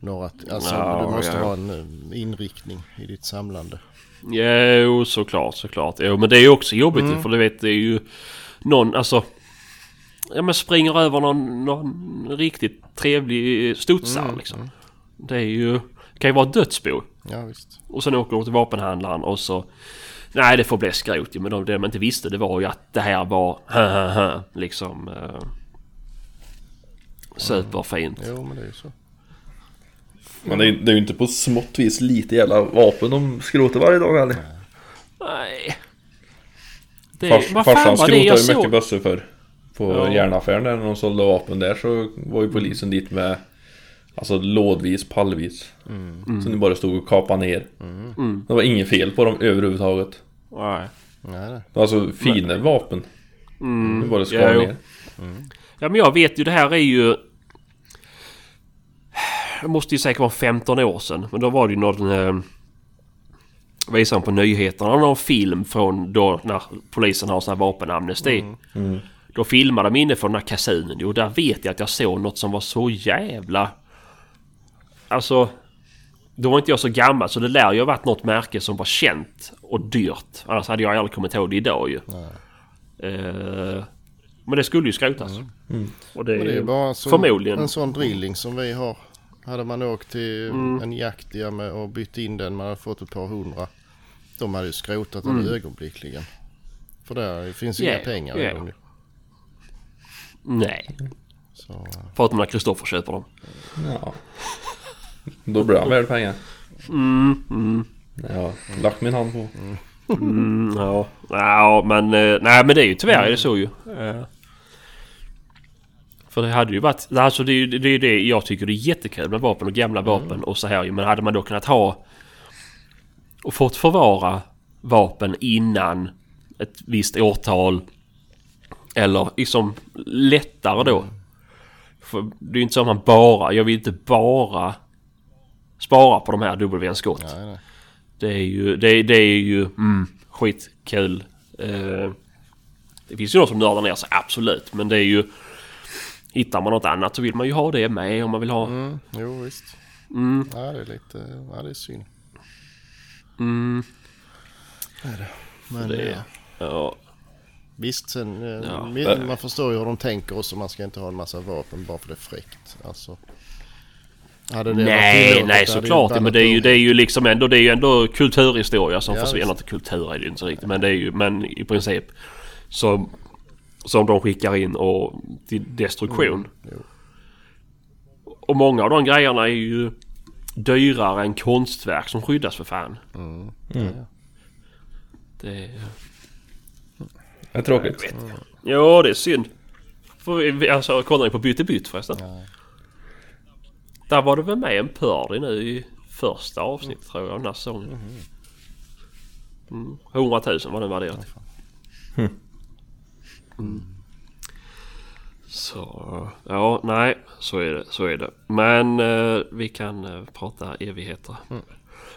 några. Alltså Ja, du måste ja. ha en eh, inriktning i ditt samlande. Jo, såklart, såklart. Jo, men det är ju också jobbigt ju, för du vet det är ju någon, alltså... Ja men springer över någon, någon riktigt trevlig studsare liksom. Det är ju... Kan ju vara ett dödsbo. Ja visst. Och sen åker de till vapenhandlaren och så... Nej det får bli skrot. Men de- det de inte visste det var ju att det här var... liksom... Uh, superfint. Jo men det är ju så. Men det är, det är ju inte på smått vis lite jävla vapen de skrotar varje dag heller. Nej. Det, Fars, vad fan farsan var det skrotade jag ju mycket bössor för På Ja. järnaffären när de sålde vapen där så var ju polisen dit med Alltså lådvis, pallvis. Så ni bara stod och kapade ner. Det var inget fel på dem överhuvudtaget. Nej. Nej, nej. Det var alltså fina vapen. Mm. Det skar Ja, ner. Ja men jag vet ju det här är ju... Det måste ju säkert vara 15 år sedan. Men då var det ju någon... Eh, visade på nyheterna någon film från då när polisen har sån här vapenamnesti. Då filmade de inne från den här kasinen. Och där vet jag att jag såg något som var så jävla... Alltså... Då var inte jag så gammal så det lär ju ha varit något märke som var känt och dyrt. Annars hade jag aldrig kommit ihåg det idag ju. Eh, men det skulle ju skrotas. Och det, Men det är bara en sån, förmodligen... en sån drilling som vi har. Hade man åkt till Mm. en jaktia med och bytt in den, man hade fått ett par hundra. De hade ju skrotat den ögonblickligen. För där finns Ja, inga pengar ja. i dem ju. Nej. Så, Förutom när Kristoffer köper dem. Ja. Då blir han värd pengar. Mm, mm, Ja, lagt min hand på. mm, ja. ja, men... eh, Nej, men det är ju tyvärr är det så ju. Eh. För det hade ju varit... Alltså det är ju det, det jag tycker det är jättekul med vapen och gamla vapen och så här ju. Men hade man då kunnat ha... Och fått förvara vapen innan ett visst årtal. Eller liksom lättare då. För det är ju inte så att man bara... Jag vill inte bara spara på de här WN-skott. nej. Det är ju, det, det är ju mm, skitkul. Eh, det finns ju någon som nördar ner sig, absolut. Men det är ju... Hittar man något annat så vill man ju ha det med om man vill ha... Mm, jo visst. Mm, Ja, det är lite, ja det är synd. mm, Men det är- ja, ja. visst sen, eh, Ja. men man förstår ju hur de tänker och så man ska inte ha en massa vapen bara för det är fräckt. Alltså. Hade det Nej, nej det såklart. Men det är ju, det är ju liksom ändå, det är ju ändå kulturhistoria som Ja, försvinner. Inte kultur är det inte så riktigt. Men det är ju, men i princip. Som, som de skickar in och till destruktion. jo. Och många av de grejerna är ju dyrare än konstverk som skyddas för fan. Mm. Det är... Det är tråkigt. Ja, det är synd. För vi, vi, alltså, kollar ni på Bytte bytt förresten? Nej. Där var det väl med en Purdy nu i första avsnittet tror jag, den här säsongen. Mm. 100 000 var den värderad till. Mm. Så, ja, nej, så är det. Så är det. Men eh, vi kan eh, prata evigheter.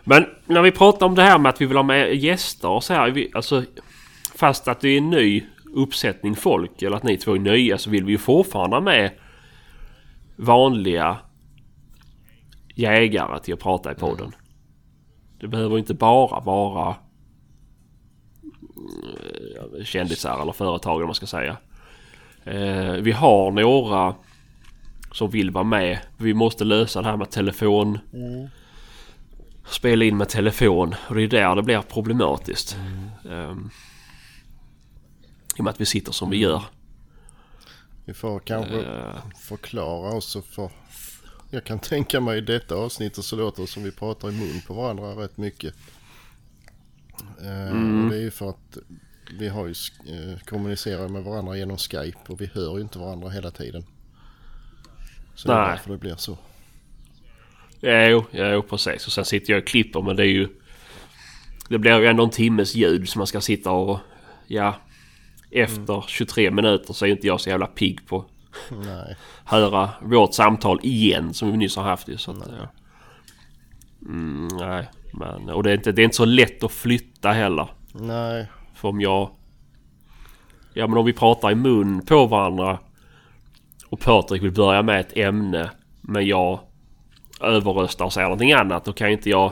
Men när vi pratar om det här med att vi vill ha med gäster och så här. Vi, alltså, fast att det är en ny uppsättning folk eller att ni två är nya så vill vi ju fortfarande ha med vanliga jägare till att prata i podden. Det behöver inte bara vara eh, kändisar eller företag vad man ska säga. Eh, vi har några som vill vara med. Vi måste lösa det här med telefon. Spela in med telefon och det är där det blir problematiskt. Ehm, I och med att vi sitter som vi gör. Vi får kanske Eh, förklara oss och för Jag kan tänka mig i detta avsnittet så låter det som vi pratar i mun på varandra rätt mycket. Eh, Mm. det är ju för att vi har ju eh, kommunicerar med varandra genom Skype och vi hör ju inte varandra hela tiden. Så det är därför det blir så. Jo, jo precis. Och sen sitter jag och klipper men det är ju... Det blir ju ändå en timmes ljud som man ska sitta och... Ja. Efter 23 minuter så är inte jag så jävla pigg på Nej. höra vårt samtal igen som vi nyss har haft ju. Så att, ja. mm, nej, men och det är, inte, det är inte så lätt att flytta heller. Nej. För om jag... Ja men om vi pratar i mun på varandra och Patrik vill börja med ett ämne men jag överröstar och säger någonting annat. Då kan inte jag...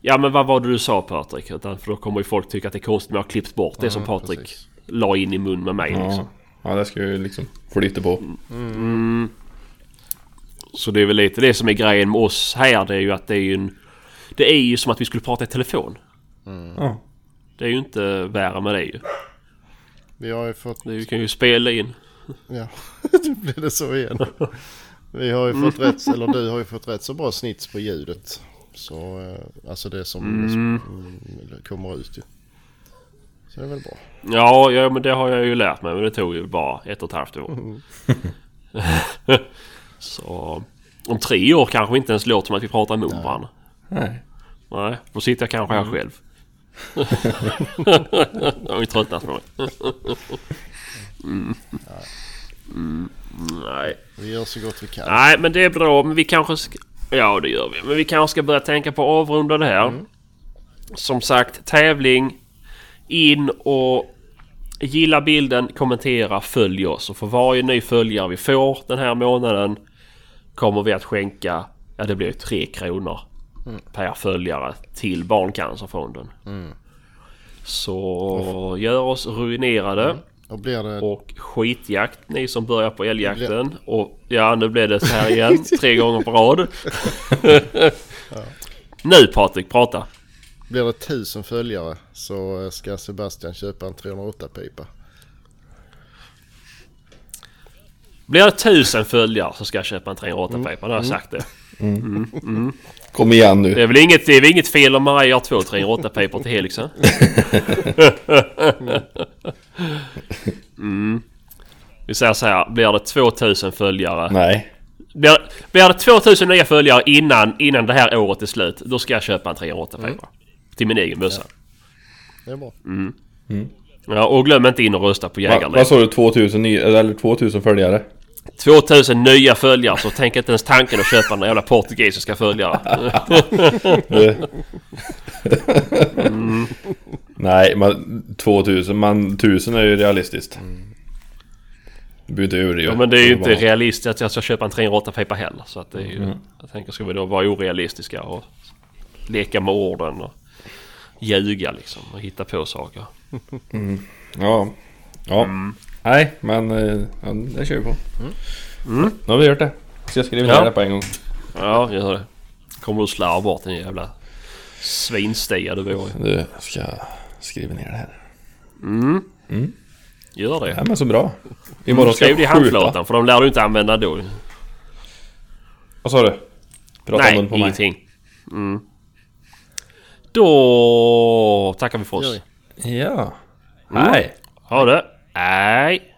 Ja men vad var det du sa Patrik? Utan för då kommer ju folk tycka att det är konstigt att jag har klippt bort det som Ja, Patrik precis. la in i mun med mig. Liksom. Ja. det ska ju liksom flyta på. Så det är väl lite det som är grejen med oss här. Det är ju att det är ju en... Det är ju som att vi skulle prata i telefon. Ja. Det är ju inte värre med det ju. Vi har ju fått... Vi kan ju spela in. Ja, nu blir det så igen. Vi har ju fått rätt, eller du har ju fått rätt så bra snits på ljudet. Så, eh, alltså det som mm. kommer ut ju. Så det är väl bra. Ja, ja, men det har jag ju lärt mig. Men det tog ju bara ett och ett halvt år. Så om tre år kanske vi inte ens låter som att vi pratar emot varandra. Nej. Nej, då sitter jag kanske här själv. jag har ju tröttnat på mig. mm. Mm. Nej. Vi gör så gott vi kan. Nej, men det är bra. Men vi kanske ska... Ja, det gör vi. Men vi kanske ska börja tänka på att avrunda det här. Som sagt, tävling. In och gilla bilden, kommentera, följ oss. Och för varje ny följare vi får den här månaden kommer vi att skänka, ja det blir ju 3 kronor per följare till Barncancerfonden. Så gör oss ruinerade. Och blir det... Och skitjakt ni som börjar på älgjakten. Och ja nu blev det så här igen. tre gånger på rad. Nu Patrik, prata. Blir det tusen följare så ska Sebastian köpa en 308-pipa. Blir det tusen följare så ska jag köpa en 308-pipa. Nu har jag sagt det. Kom igen Det nu. är väl inget, det är väl inget fel om Maria har två 308-pipor till Helixen? mm. Vi säger så här, blir det 2000 följare Nej. Blir, blir det 2000 nya följare innan, innan det här året är slut, då ska jag köpa en 308 mm. Till min egen bössa. Det är bra. Ja, och glöm inte in och rösta på Va, Jägarled. vad sa du? 2000 ny, eller 2000 följare? 2000 nya följare så tänk inte ens tanken att köpa några jävla portugisiska följare. Det- Nej, men 2000. Man 1000 är ju realistiskt. Du behöver inte överdriva. Ja, men det är ju inte Bara- realistiskt att jag ska köpa en 308 pipa heller. Så att det är ju... Jag tänker ska vi då vara orealistiska och leka med orden och ljuga liksom och hitta på saker. Ja. Ja. Nej, men eh, ja, det kör vi på. Nu har vi gjort det. Ska jag skriva ner Ja. det på en gång? Ja, gör det. Kommer du slarva bort en jävla svinstiga du vore. Du, ska jag skriva ner det här. Gör det. Ja men så bra. Imorgon ska Skriv det i jag skjuta. handflatan för de lär du inte använda då. Vad sa du? Prata Nej, mun på mig. ingenting. Mm. Då tackar vi för oss. Ja. Nej. Ha det. Nej.